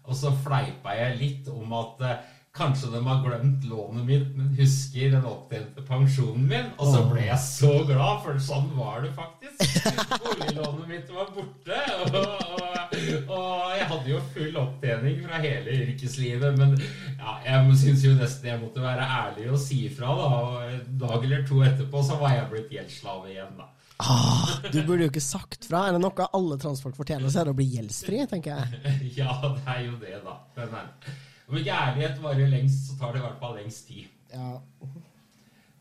Og så fleipa jeg litt om at eh, Kanskje de har glemt lånet mitt, men husker den opptjente pensjonen min. Og så ble jeg så glad, for sånn var det faktisk. Boliglånet mitt var borte. Og, og, og, jeg hadde jo full opptjening fra hele yrkeslivet. Men ja, jeg syns jo nesten jeg måtte være ærlig og si ifra. da, og En dag eller to etterpå så var jeg blitt gjeldsslave igjen, da. Ah, du burde jo ikke sagt fra. Er det noe alle transfolk fortjener, så er det å bli gjeldsfri, tenker jeg. Ja, det er jo det, da. Men, om ikke ærlighet varer lengst, så tar det i hvert fall lengst tid. Ja.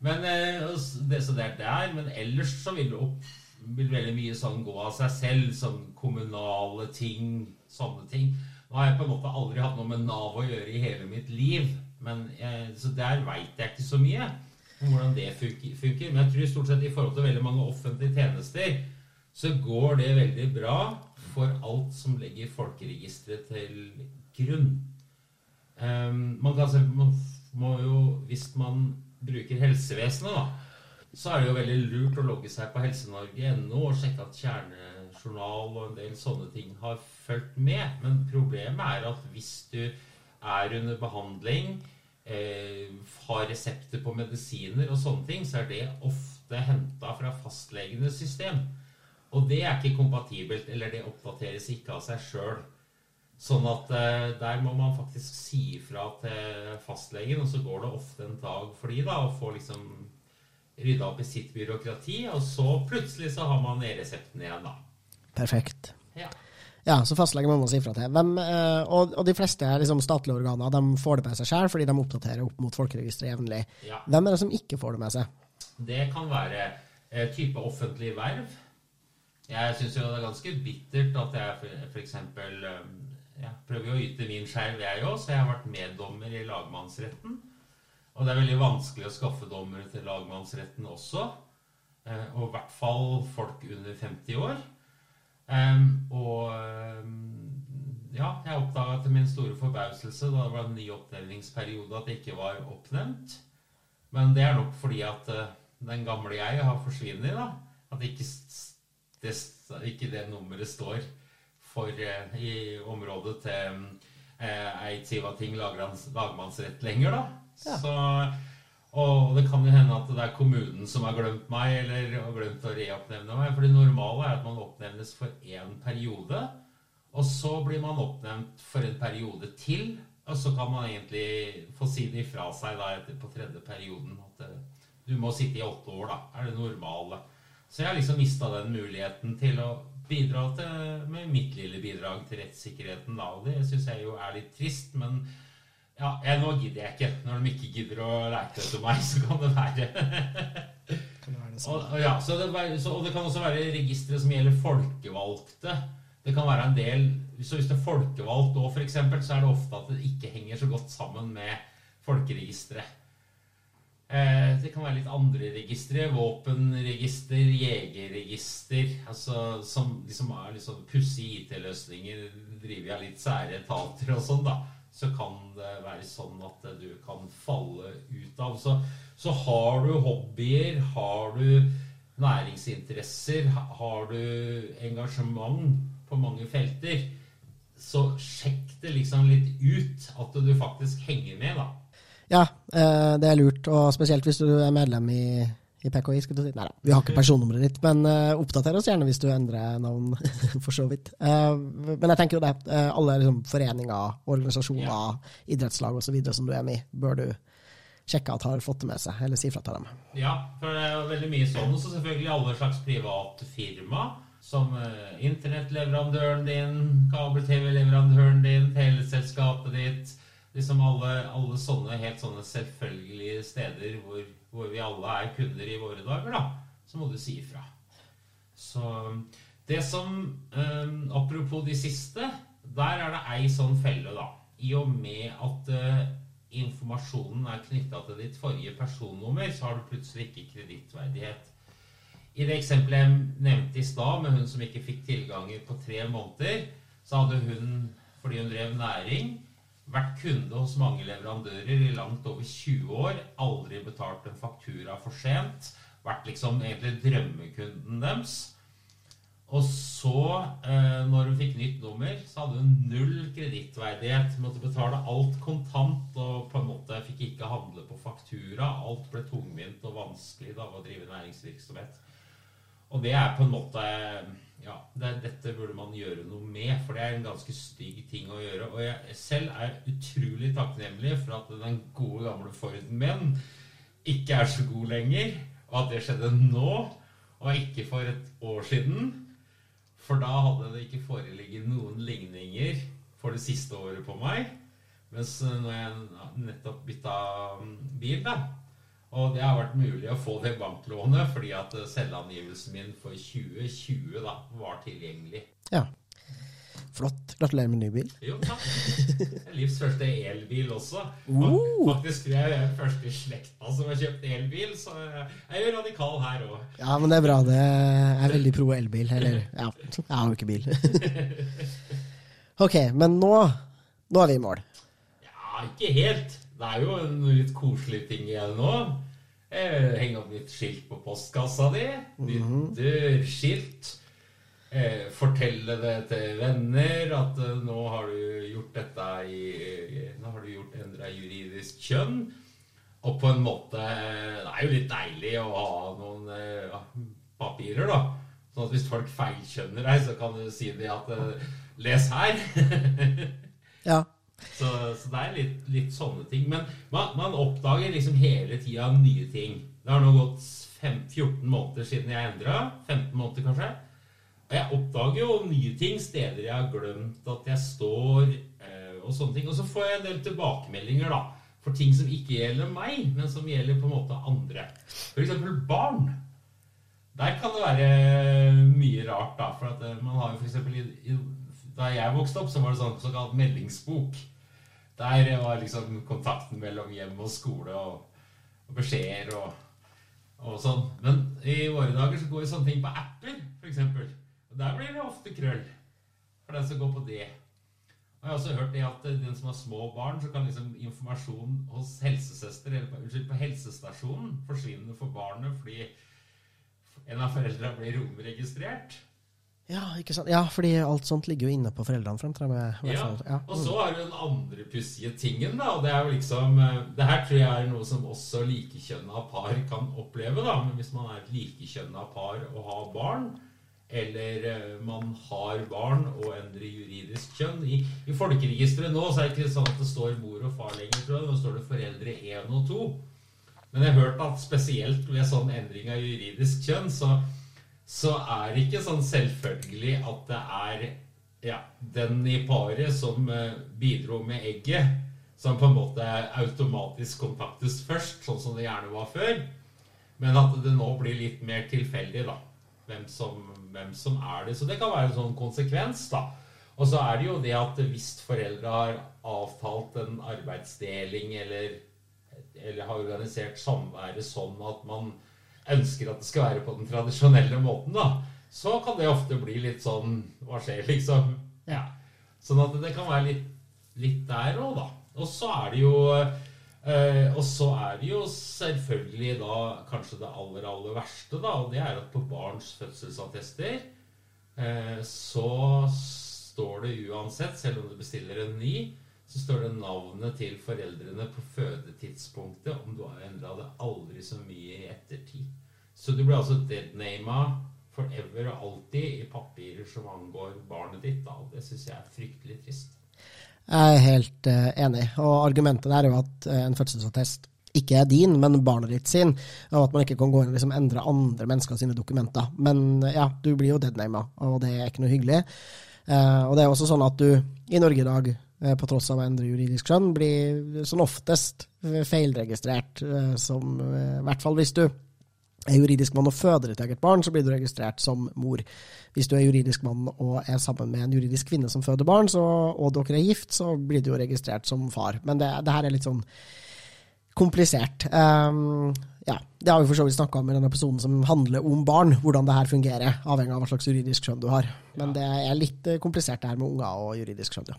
Men eh, det, Så det er der. Men ellers så vil, opp, vil veldig mye sånn gå av seg selv. Sånn kommunale ting, sånne ting. Nå har jeg på en måte aldri hatt noe med Nav å gjøre i hele mitt liv. Men jeg, så der veit jeg ikke så mye om hvordan det funker. Men jeg tror stort sett i forhold til veldig mange offentlige tjenester så går det veldig bra for alt som legger folkeregisteret til grunn. Um, man, kan, man må jo, Hvis man bruker helsevesenet, da, så er det jo veldig lurt å logge seg på helsenorge.no og sjekke at kjernejournal og en del sånne ting har fulgt med. Men problemet er at hvis du er under behandling, eh, har resepter på medisiner og sånne ting, så er det ofte henta fra fastlegenes system. Og det er ikke kompatibelt, eller det oppdateres ikke av seg sjøl. Sånn at eh, der må man faktisk si ifra til fastlegen, og så går det ofte en dag for de da, og får liksom rydda opp i sitt byråkrati, og så plutselig så har man e-resepten igjen, da. Perfekt. Ja. Ja, så fastlegen må man si ifra til. Hvem, eh, og, og, de fleste liksom, statlige organer de får det med seg sjøl, fordi de oppdaterer opp mot folkeregisteret jevnlig. Ja. Hvem er det som ikke får det med seg? Det kan være eh, type offentlig verv. Jeg syns jo det er ganske bittert at jeg f.eks. Um, jeg prøver jo å yte min skjerv, jeg òg, så jeg har vært meddommer i lagmannsretten. Og det er veldig vanskelig å skaffe dommere til lagmannsretten også. Eh, og i hvert fall folk under 50 år. og ja, jeg oppdaga til min store forbauselse da det var en ny oppnevningsperiode at det ikke var oppnevnt. Men det er nok fordi at uh, den gamle jeg har forsvunnet. da, At ikke det, ikke det nummeret står for eh, i området til eh, Eidsivating lagmannsrett lenger, da. Ja. Så, og det kan jo hende at det er kommunen som har glemt meg, eller har glemt å reoppnevne meg. For det normale er at man oppnevnes for én periode, og så blir man oppnevnt for en periode til. Og så kan man egentlig få si det ifra seg da etter på tredje perioden. At du må sitte i åtte år, da. Er det normale. Så jeg har liksom mista den muligheten til å bidra til, med mitt lille bidrag til rettssikkerheten da. Og det syns jeg jo er litt trist, men ja, jeg, nå gidder jeg ikke. Når de ikke gidder å leke etter meg, så kan det være kan det være det og, og, ja, så det, så, og det kan også være registre som gjelder folkevalgte. Det kan være en del Så hvis det er folkevalgt òg, f.eks., så er det ofte at det ikke henger så godt sammen med folkeregisteret. Eh, det kan være litt andre registre. Våpenregister, jegerregister. Altså, som liksom er litt sånn pussige IT-løsninger driver av litt sære etater og sånn, da. Så kan det være sånn at du kan falle ut av. Så, så har du hobbyer, har du næringsinteresser, har du engasjement på mange felter, så sjekk det liksom litt ut at du faktisk henger med, da. Ja, eh, det er lurt, og spesielt hvis du er medlem i, i PKI. skulle du si. Nei da, vi har ikke personnummeret ditt, men uh, oppdater oss gjerne hvis du endrer navn, for så vidt. Uh, men jeg tenker jo det, uh, alle liksom, foreninger, organisasjoner, ja. idrettslag osv. som du er med i, bør du sjekke at har fått det med seg, eller si fra til dem. Ja, for det er jo veldig mye sånn. Og så selvfølgelig alle slags private firma. Som internettleverandøren din, kabel-TV-leverandøren din, teleselskapet ditt liksom alle, alle, sånne helt sånne selvfølgelige steder hvor, hvor, vi alle er kunder i våre dager, da, så må du si ifra. Så det som eh, Apropos de siste, der er det ei sånn felle, da. I og med at eh, informasjonen er knytta til ditt forrige personnummer, så har du plutselig ikke kredittverdighet. I det eksempelet jeg nevnte i stad, med hun som ikke fikk tilganger på tre måneder, så hadde hun, fordi hun drev næring, vært kunde hos mange leverandører i langt over 20 år. Aldri betalt en faktura for sent. Vært liksom egentlig drømmekunden deres. Og så, eh, når hun fikk nytt nummer, så hadde hun null kredittverdighet. Måtte betale alt kontant og på en måte fikk ikke handle på faktura. Alt ble tungvint og vanskelig da, å drive næringsvirksomhet. Og det er på en måte ja, det, dette burde man gjøre noe med, for det er en ganske stygg ting å gjøre. Og jeg selv er utrolig takknemlig for at den gode, gamle Forden min ikke er så god lenger, og at det skjedde nå, og ikke for et år siden. For da hadde det ikke foreligget noen ligninger for det siste året på meg. Mens når jeg nettopp bytta bil, da, og det har vært mulig å få det banklånet fordi at selvangivelsen min for 2020 da, var tilgjengelig. Ja. Flott. Gratulerer med ny bil. Jo, takk. Livs første elbil også. Uh. Faktisk tror jeg er den første i slekta som har kjøpt elbil, så jeg er jo radikal her òg. Ja, men det er bra. Det er veldig pro elbil. Eller, ja, jeg har jo ikke bil. ok, men nå, nå er vi i mål. Ja, ikke helt. Det er jo en litt koselig ting igjen nå. Eh, Henge opp nytt skilt på postkassa di. Nytt mm -hmm. dørskilt. Eh, fortelle det til venner at nå har du gjort dette i, Nå har du gjort endra juridisk kjønn. Og på en måte Det er jo litt deilig å ha noen ja, papirer, da. Sånn at hvis folk feilkjønner deg, så kan du si det at Les her. ja. Så, så, det er litt, litt sånne ting. Men man, man oppdager liksom hele tida nye ting. Det har nå gått 5, 14 måneder siden jeg endra. 15 måneder, kanskje. Og jeg oppdager jo nye ting, steder jeg har glemt at jeg står, eh, og sånne ting. Og så får jeg en del tilbakemeldinger da, for ting som ikke gjelder meg, men som gjelder på en måte andre. F.eks. barn. Der kan det være mye rart, da. For eh, man har jo f.eks. Da jeg vokste opp, så var det sånn såkalt meldingsbok. Der var liksom kontakten mellom hjem og skole og, og beskjeder og, og, sånn. Men i våre dager så går jo sånne ting på apper, f.eks. Og der blir det ofte krøll for den som går på det. Og jeg har også hørt det at den som har små barn, så kan liksom informasjon hos helsesøster eller på, unnskyld, på helsestasjonen forsvinne for barnet fordi en av foreldra blir romregistrert. Ja, ikke sant? ja, fordi alt sånt ligger jo inne på foreldrene. Frem, ja. ja. Og så har du den andre pussige tingen, da. Og det er jo liksom eh, Det her tror jeg er noe som også likekjønna par kan oppleve, da. Men hvis man er et likekjønna par og har barn, eller eh, man har barn og endrer juridisk kjønn I, i folkeregisteret nå så er det ikke sånn at det står mor og far lenger, tror jeg. Nå står det foreldre én og to. Men jeg har hørt at spesielt ved sånn endring av juridisk kjønn, så så er det ikke sånn selvfølgelig at det er ja, den i paret som eh, bidro med egget, som på en måte automatisk kontaktes først, sånn som det gjerne var før. Men at det nå blir litt mer tilfeldig, da. Hvem som, hvem som er det. Så det kan være en sånn konsekvens, da. Og så er det jo det at hvis foreldre har avtalt en arbeidsdeling eller eller har organisert samværet sånn at man ønsker at det skal være på den tradisjonelle måten, da, så kan det ofte bli litt sånn Hva skjer, liksom? Ja. Sånn at det kan være litt, litt der òg, da. Og så er det jo Uh, Og så er det jo selvfølgelig da kanskje det aller, aller verste, da, og det er at på barns fødselsattester uh, så står det uansett, selv om du bestiller en ny, så står det navnet til foreldrene på fødetidspunktet om du har endra det aldri så mye i ettertid. Så du blir altså deadnama forever og alltid i papirer som angår barnet ditt. Da. Det syns jeg er fryktelig trist. Jeg er helt uh, enig. Og argumentet der er jo at uh, en fødselsattest ikke er din, men barnet ditt sin, og at man ikke kan gå inn og liksom endre andre mennesker sine dokumenter. Men uh, ja, du blir jo deadnama, og det er ikke noe hyggelig. og det er også sånn at du i Norge i dag, på tross av å endre juridisk skjønn, blir som oftest feilregistrert som I hvert fall hvis du er juridisk mann og føder et eget barn, så blir du registrert som mor. Hvis du er juridisk mann og er sammen med en juridisk kvinne som føder barn, så, og dere er gift, så blir du jo registrert som far. Men det, det her er litt sånn komplisert. Um, ja, Det har vi for så vidt snakka om i denne episoden som handler om barn, hvordan det her fungerer, avhengig av hva slags juridisk skjønn du har. Men det er litt eh, komplisert det her med unger og juridisk skjønn, ja.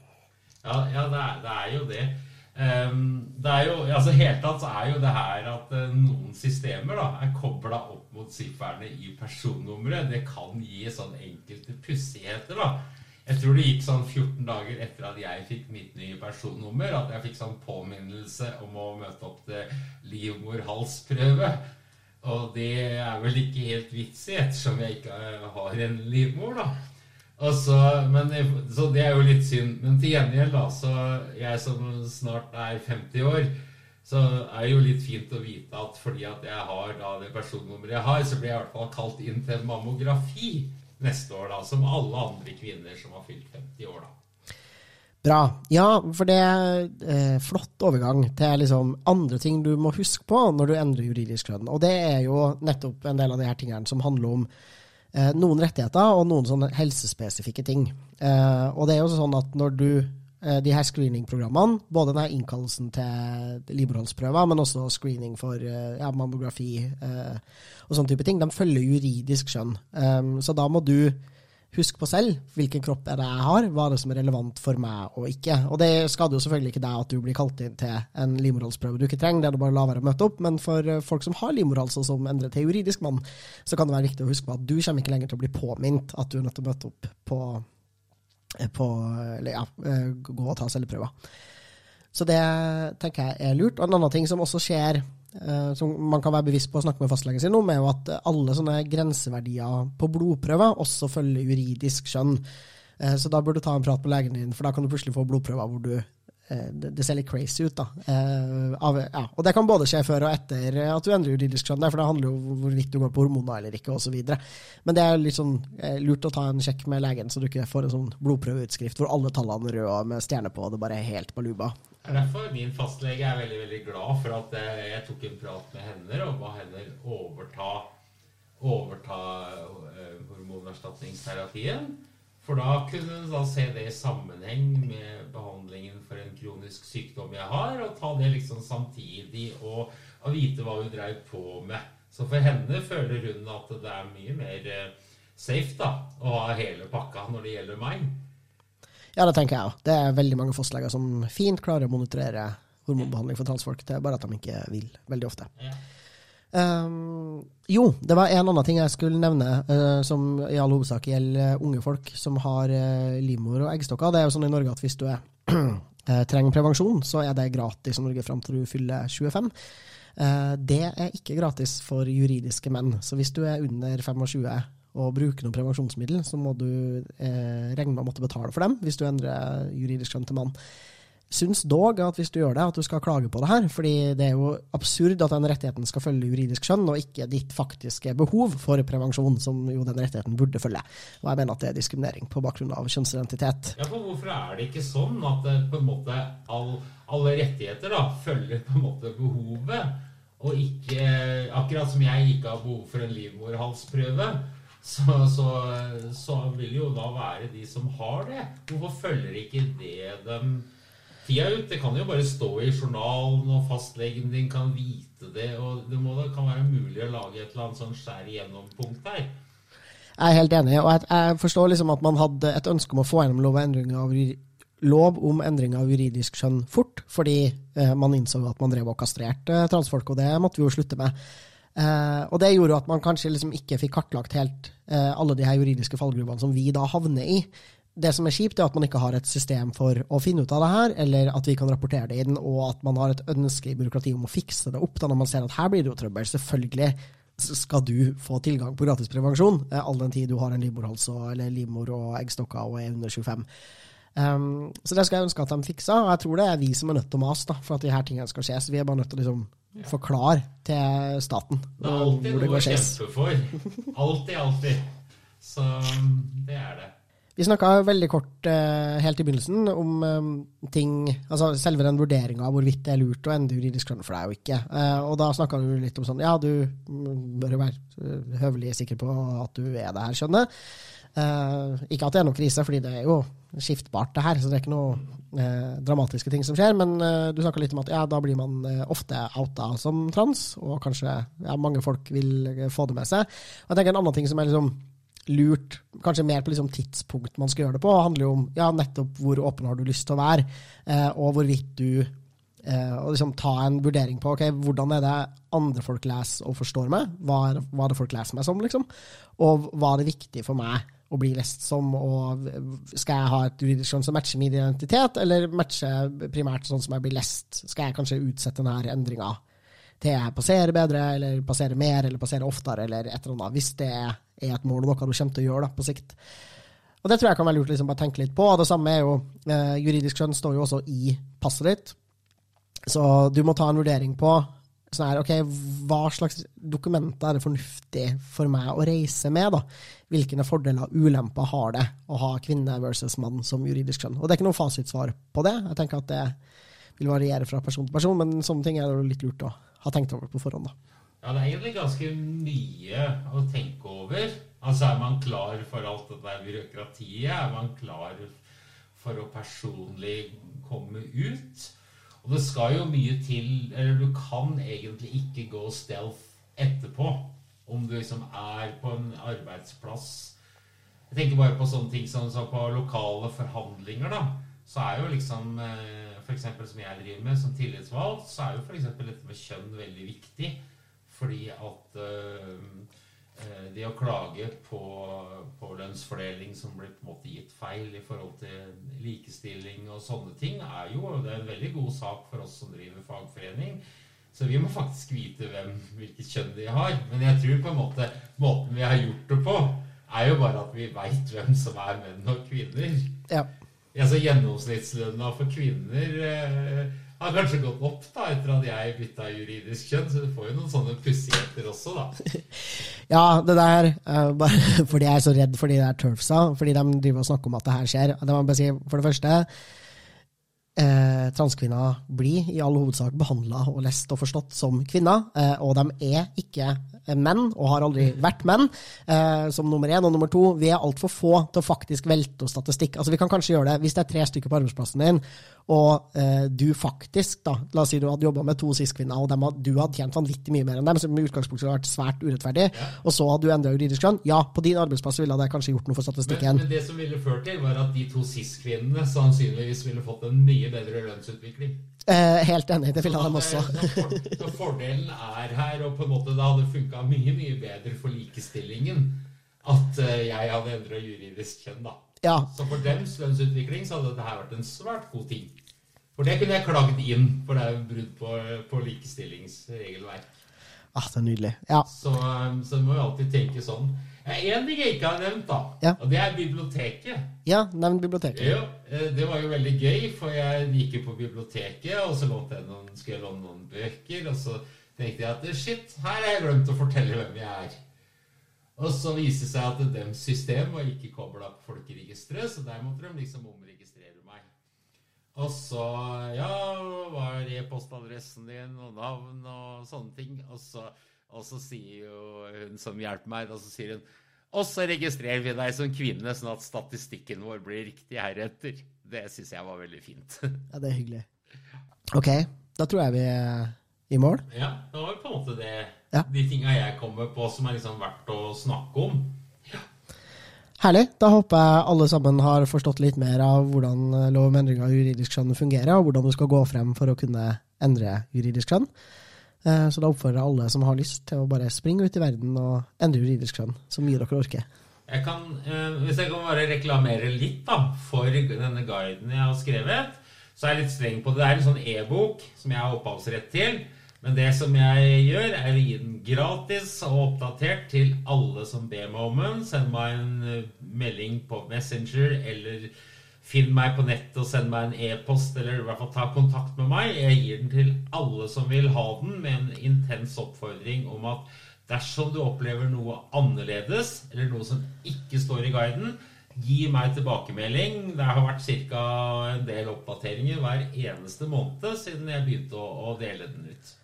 Ja, ja det, er, det er jo det. Um, det er jo, altså helt tatt så er jo det her at uh, noen systemer da, er kobla opp mot sifferne i personnummeret. Det kan gi sånn enkelte pussigheter. da. Jeg tror det gikk sånn 14 dager etter at jeg fikk mitt nye personnummer, at jeg fikk sånn påminnelse om å møte opp til livmorhalsprøve. Og det er vel ikke helt vits i, ettersom jeg ikke har en livmor, da. Så, men, så det er jo litt synd. Men til gjengjeld, da, så jeg som snart er 50 år, så er det jo litt fint å vite at fordi at jeg har da det personnummeret jeg har, så blir jeg i hvert fall kalt inn til mammografi neste år, da. Som alle andre kvinner som har fylt 50 år, da. Bra. Ja, for det er eh, flott overgang til liksom andre ting du må huske på når du endrer juridisk kjønn. Og det er jo nettopp en del av de her tingene som handler om noen rettigheter og noen sånne helsespesifikke ting. Eh, og det er jo sånn at når du eh, de her screeningprogrammene, både denne innkallelsen til livmorhalsprøver, men også screening for eh, ja, mammografi eh, og sånne type ting, de følger juridisk skjønn. Så da må du huske på selv hvilken kropp er det jeg har, hva er det som er relevant for meg og ikke. Og det skader jo selvfølgelig ikke deg at du blir kalt inn til en livmorhalsprøve du ikke trenger, det er det bare å la være å møte opp, men for eh, folk som har livmorhals og som endrer til juridisk mann, så kan det være viktig å huske på at du kommer ikke lenger til å bli påminnet at du er nødt til å møte opp på, eh, på eller ja, eh, gå og ta celleprøver. Så det tenker jeg er lurt. Og en annen ting som også skjer som man kan være bevisst på å snakke med fastlegen sin om, er jo at alle sånne grenseverdier på blodprøver også følger juridisk skjønn. Eh, så da bør du ta en prat med legen din, for da kan du plutselig få blodprøver hvor du eh, det ser litt crazy ut, da. Ja. Og det kan både skje før og etter at du endrer juridisk skjønn, for det handler jo om hvorvidt du går på hormoner eller ikke, osv. Men det er litt sånn lurt å ta en sjekk med legen, så du ikke får en sånn blodprøveutskrift hvor alle tallene er røde med stjerne på, og det bare er helt baluba. Det er derfor min fastlege er veldig veldig glad for at jeg tok en prat med henne og ba henne overta, overta uh, hormonerstatningsterapien. For da kunne hun da se det i sammenheng med behandlingen for en kronisk sykdom jeg har, og ta det liksom samtidig og, og vite hva hun dreiv på med. Så for henne føler hun at det er mye mer uh, safe da, å ha hele pakka når det gjelder meg. Ja, det tenker jeg òg. Det er veldig mange fastleger som fint klarer å monitorere hormonbehandling for transfolk. Det er bare at de ikke vil, veldig ofte. Ja. Um, jo, det var en annen ting jeg skulle nevne, uh, som i all hovedsak gjelder unge folk som har uh, livmor og eggstokker. Det er jo sånn i Norge at hvis du er, uh, trenger prevensjon, så er det gratis i Norge fram til du fyller 25. det er ikke gratis for juridiske menn. Så hvis du er under 25 og bruke noen prevensjonsmiddel, så må du eh, regne med å måtte betale for dem hvis du endrer juridisk kjønn til mann. Syns dog at hvis du gjør det, at du skal klage på det her. fordi det er jo absurd at den rettigheten skal følge juridisk kjønn, og ikke ditt faktiske behov for prevensjon, som jo den rettigheten burde følge. Og jeg mener at det er diskriminering på bakgrunn av kjønnsidentitet. Ja, for Hvorfor er det ikke sånn at på en måte all, alle rettigheter da, følger på en måte behovet, og ikke Akkurat som jeg ikke har behov for en livmorhalsprøve, så, så, så, vil jo da være de som har det. Hvorfor følger ikke det dem tida ut. Det kan jo bare stå i journalen, og fastlegen din kan vite det. Og det må da kan være mulig å lage et eller annet sånn skjær igjennom-punkt her. Jeg er helt enig, og jeg, jeg forstår liksom at man hadde et ønske om å få gjennom lov, av, lov om endring av juridisk skjønn fort, fordi eh, man innså at man drev og kastrerte transfolk, og det måtte vi jo slutte med. Eh, og det gjorde at man kanskje liksom ikke fikk kartlagt helt eh, alle de her juridiske fallgruvene som vi da havner i. Det som er kjipt, er at man ikke har et system for å finne ut av det her, eller at vi kan rapportere det inn, og at man har et ønske i byråkratiet om å fikse det opp da når man ser at her blir det jo trøbbel. Selvfølgelig skal du få tilgang på gratis prevensjon, eh, all den tid du har en livmorhals eller livmor og eggstokker og er under 25. Um, så det skal jeg ønske at de fiksa, og jeg tror det er vi som er nødt til å mase for at de her tingene skal skje. Så vi er bare nødt til å liksom ja. forklare til staten det er alltid hvor det går skeis. Alltid noe. Alltid. Så det er det. Vi snakka veldig kort uh, helt i begynnelsen om um, ting Altså selve den vurderinga av hvorvidt det er lurt å endre juridisk kjønn for deg og ikke. Uh, og da snakka du litt om sånn Ja, du bør jo være høvelig sikker på at du er det her kjønnet. Ikke at det er noen krise, fordi det er jo skiftbart, det her. Så det er ikke noe dramatiske ting som skjer. Men du snakka litt om at ja, da blir man ofte outa som trans, og kanskje ja, mange folk vil få det med seg. Og jeg tenker En annen ting som er liksom lurt, kanskje mer på liksom tidspunkt man skal gjøre det på, handler jo om ja, nettopp hvor åpen har du lyst til å være, eh, og hvorvidt du eh, og liksom ta en vurdering på ok, hvordan er det andre folk leser og forstår meg, hva er, hva er det folk leser meg som, liksom, og hva er det viktig for meg å bli lest som, og skal jeg ha et juridisk kjønn som matcher min identitet, eller matcher primært sånn som jeg blir lest? Skal jeg kanskje utsette denne endringa til jeg passerer bedre, eller passerer mer, eller passerer oftere, eller et eller annet, hvis det er et mål og noe du kommer til å gjøre da, på sikt. Og Det tror jeg kan være lurt liksom, å tenke litt på. Det samme er jo, eh, Juridisk skjønn står jo også i passet ditt, så du må ta en vurdering på sånn her, ok, hva slags dokumenter er det fornuftig for meg å reise med. da? Hvilke fordeler og ulemper har det å ha kvinne versus mann som juridisk kjønn? Og Det er ikke noe fasitsvar på det. Jeg tenker at det vil variere fra person til person, men sånne ting er det litt lurt å ha tenkt over på forhånd. da. Ja, det er egentlig ganske mye å tenke over. Altså, Er man klar for alt det der byråkratiet? Er man klar for å personlig komme ut? Og det skal jo mye til Eller du kan egentlig ikke gå stealth etterpå. Om du liksom er på en arbeidsplass Jeg tenker bare på sånne ting som så på lokale forhandlinger, da. Så er jo liksom eh, f.eks. som jeg driver med som tillitsvalgt, så er jo f.eks. dette med kjønn veldig viktig. Fordi at øh, det å klage på, på, lønnsfordeling som blir på en måte gitt feil i forhold til likestilling og sånne ting, er jo det er en veldig god sak for oss som driver fagforening. Så vi må faktisk vite hvem, hvilket kjønn de har. Men jeg tror på en måte måten vi har gjort det på, er jo bare at vi veit hvem som er menn og kvinner. Ja. Altså Gjennomsnittslønna for kvinner eh, har kanskje gått opp da etter at jeg bytta juridisk kjønn, så du får jo noen sånne pussigheter også, da. ja, det der uh, bare fordi jeg er så redd for de der turfsa, fordi de driver og snakker om at det her skjer. Det si, For det første eh, transkvinner blir i all hovedsak behandla og lest og forstått som kvinner, eh, og de er ikke menn, og har aldri vært menn, eh, som nummer én. Og nummer to, vi er altfor få til å faktisk velte oss statistikk. Altså, vi kan kanskje gjøre det hvis det er tre stykker på arbeidsplassen din, og eh, du faktisk, da, la oss si du hadde jobba med to cis-kvinner, og dem, du hadde tjent vanvittig mye mer enn dem, som i utgangspunktet hadde vært svært urettferdig, ja. og så hadde du endra juridisk kjønn, ja, på din arbeidsplass ville det kanskje gjort noe for statistikken. Men, men det som ville ført til, var at de to cis-kvinnene sannsynligvis ville fått en mye bedre lønnsutvikling. Eh, helt enig, det ville dem også. så, fordelen er her, og på en måte det hadde funka mye mye bedre for likestillingen at uh, jeg hadde endra juridisk kjønn. da. Ja. Så for dems lønnsutvikling så hadde dette vært en svært god ting. For det kunne jeg klagd inn, for det er jo brudd på, på likestillingsregelverk. Ah, det er nydelig. Ja. Så, um, så du må jo alltid tenke sånn. En ting jeg ikke har nevnt, da, ja. og det er biblioteket. Ja, nevn biblioteket. Ja, eh, det var jo veldig gøy, for jeg gikk jo på biblioteket, og så lånte jeg noen, skulle jeg låne noen bøker, og så tenkte jeg at shit, her har jeg glemt å fortelle hvem jeg er. Og så viste det seg at deres system var ikke kobla på folkeregisteret, så der måtte de liksom omregistrere meg. Og så Ja, hva er e-postadressen din, og navn og sånne ting. Og så og så sier jo hun som hjelper meg, og så sier hun og så registrerer vi deg som kvinne, sånn at statistikken vår blir riktig heretter. det syns jeg var veldig fint. Ja, det er hyggelig. Ok, da tror jeg vi er i mål. Ja, det var på en måte det Ja. De tinga jeg kommer på som er liksom verdt å snakke om. Herlig. Da håper jeg alle sammen har forstått litt mer av hvordan lov om endring av juridisk kjønn fungerer, og hvordan du skal gå frem for å kunne endre juridisk kjønn. Eh, Så da oppfordrer jeg alle som har lyst til å bare springe ut i verden og endre juridisk kjønn, så mye dere orker. Jeg kan, eh, hvis jeg kan bare reklamere litt da, for denne guiden jeg har skrevet, så er jeg litt streng på det. Det er en sånn e-bok som jeg har opphavsrett til. Men det som jeg gjør, er å gi den gratis og oppdatert til alle som ber meg om den. Send meg en eh, melding på Messenger, eller finn meg på nettet og send meg en e-post, eller i hvert fall ta kontakt med meg. Jeg gir den til alle som vil ha den, med en intens oppfordring om at dersom du opplever noe annerledes, eller noe som ikke står i guiden, gi meg tilbakemelding. Det har vært ca. en del oppdateringer hver eneste måned siden jeg begynte å, dele den ut.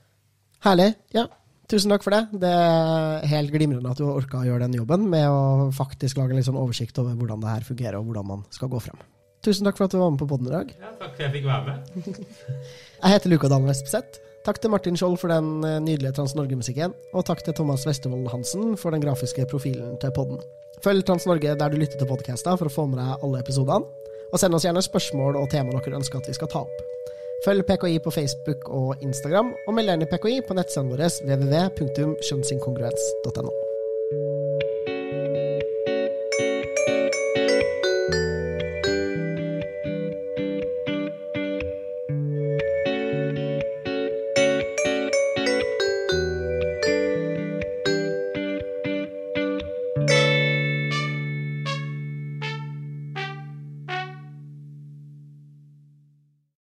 Herlig. Ja, tusen takk for det. Det er helt glimrende at du har orka å gjøre den jobben med å faktisk lage en sånn oversikt over hvordan det her fungerer, og hvordan man skal gå frem. Tusen takk for at du var med på podden i dag. Ja, takk for at jeg fikk være med. Jeg heter Luka Dahl Vestbseth. Takk til Martin Skjold for den eh, nydelige Trans-Norge-musikken, og takk til Thomas Westervold Hansen for den grafiske profilen til podden. Følg Trans-Norge der du lytter til podkaster for å få med deg alle episodene, og send oss gjerne spørsmål og tema dere ønsker at vi skal ta opp. Følg PKI på Facebook og Instagram, og meld i PKI på nettsiden vår www.kjønnsinkongruens.no.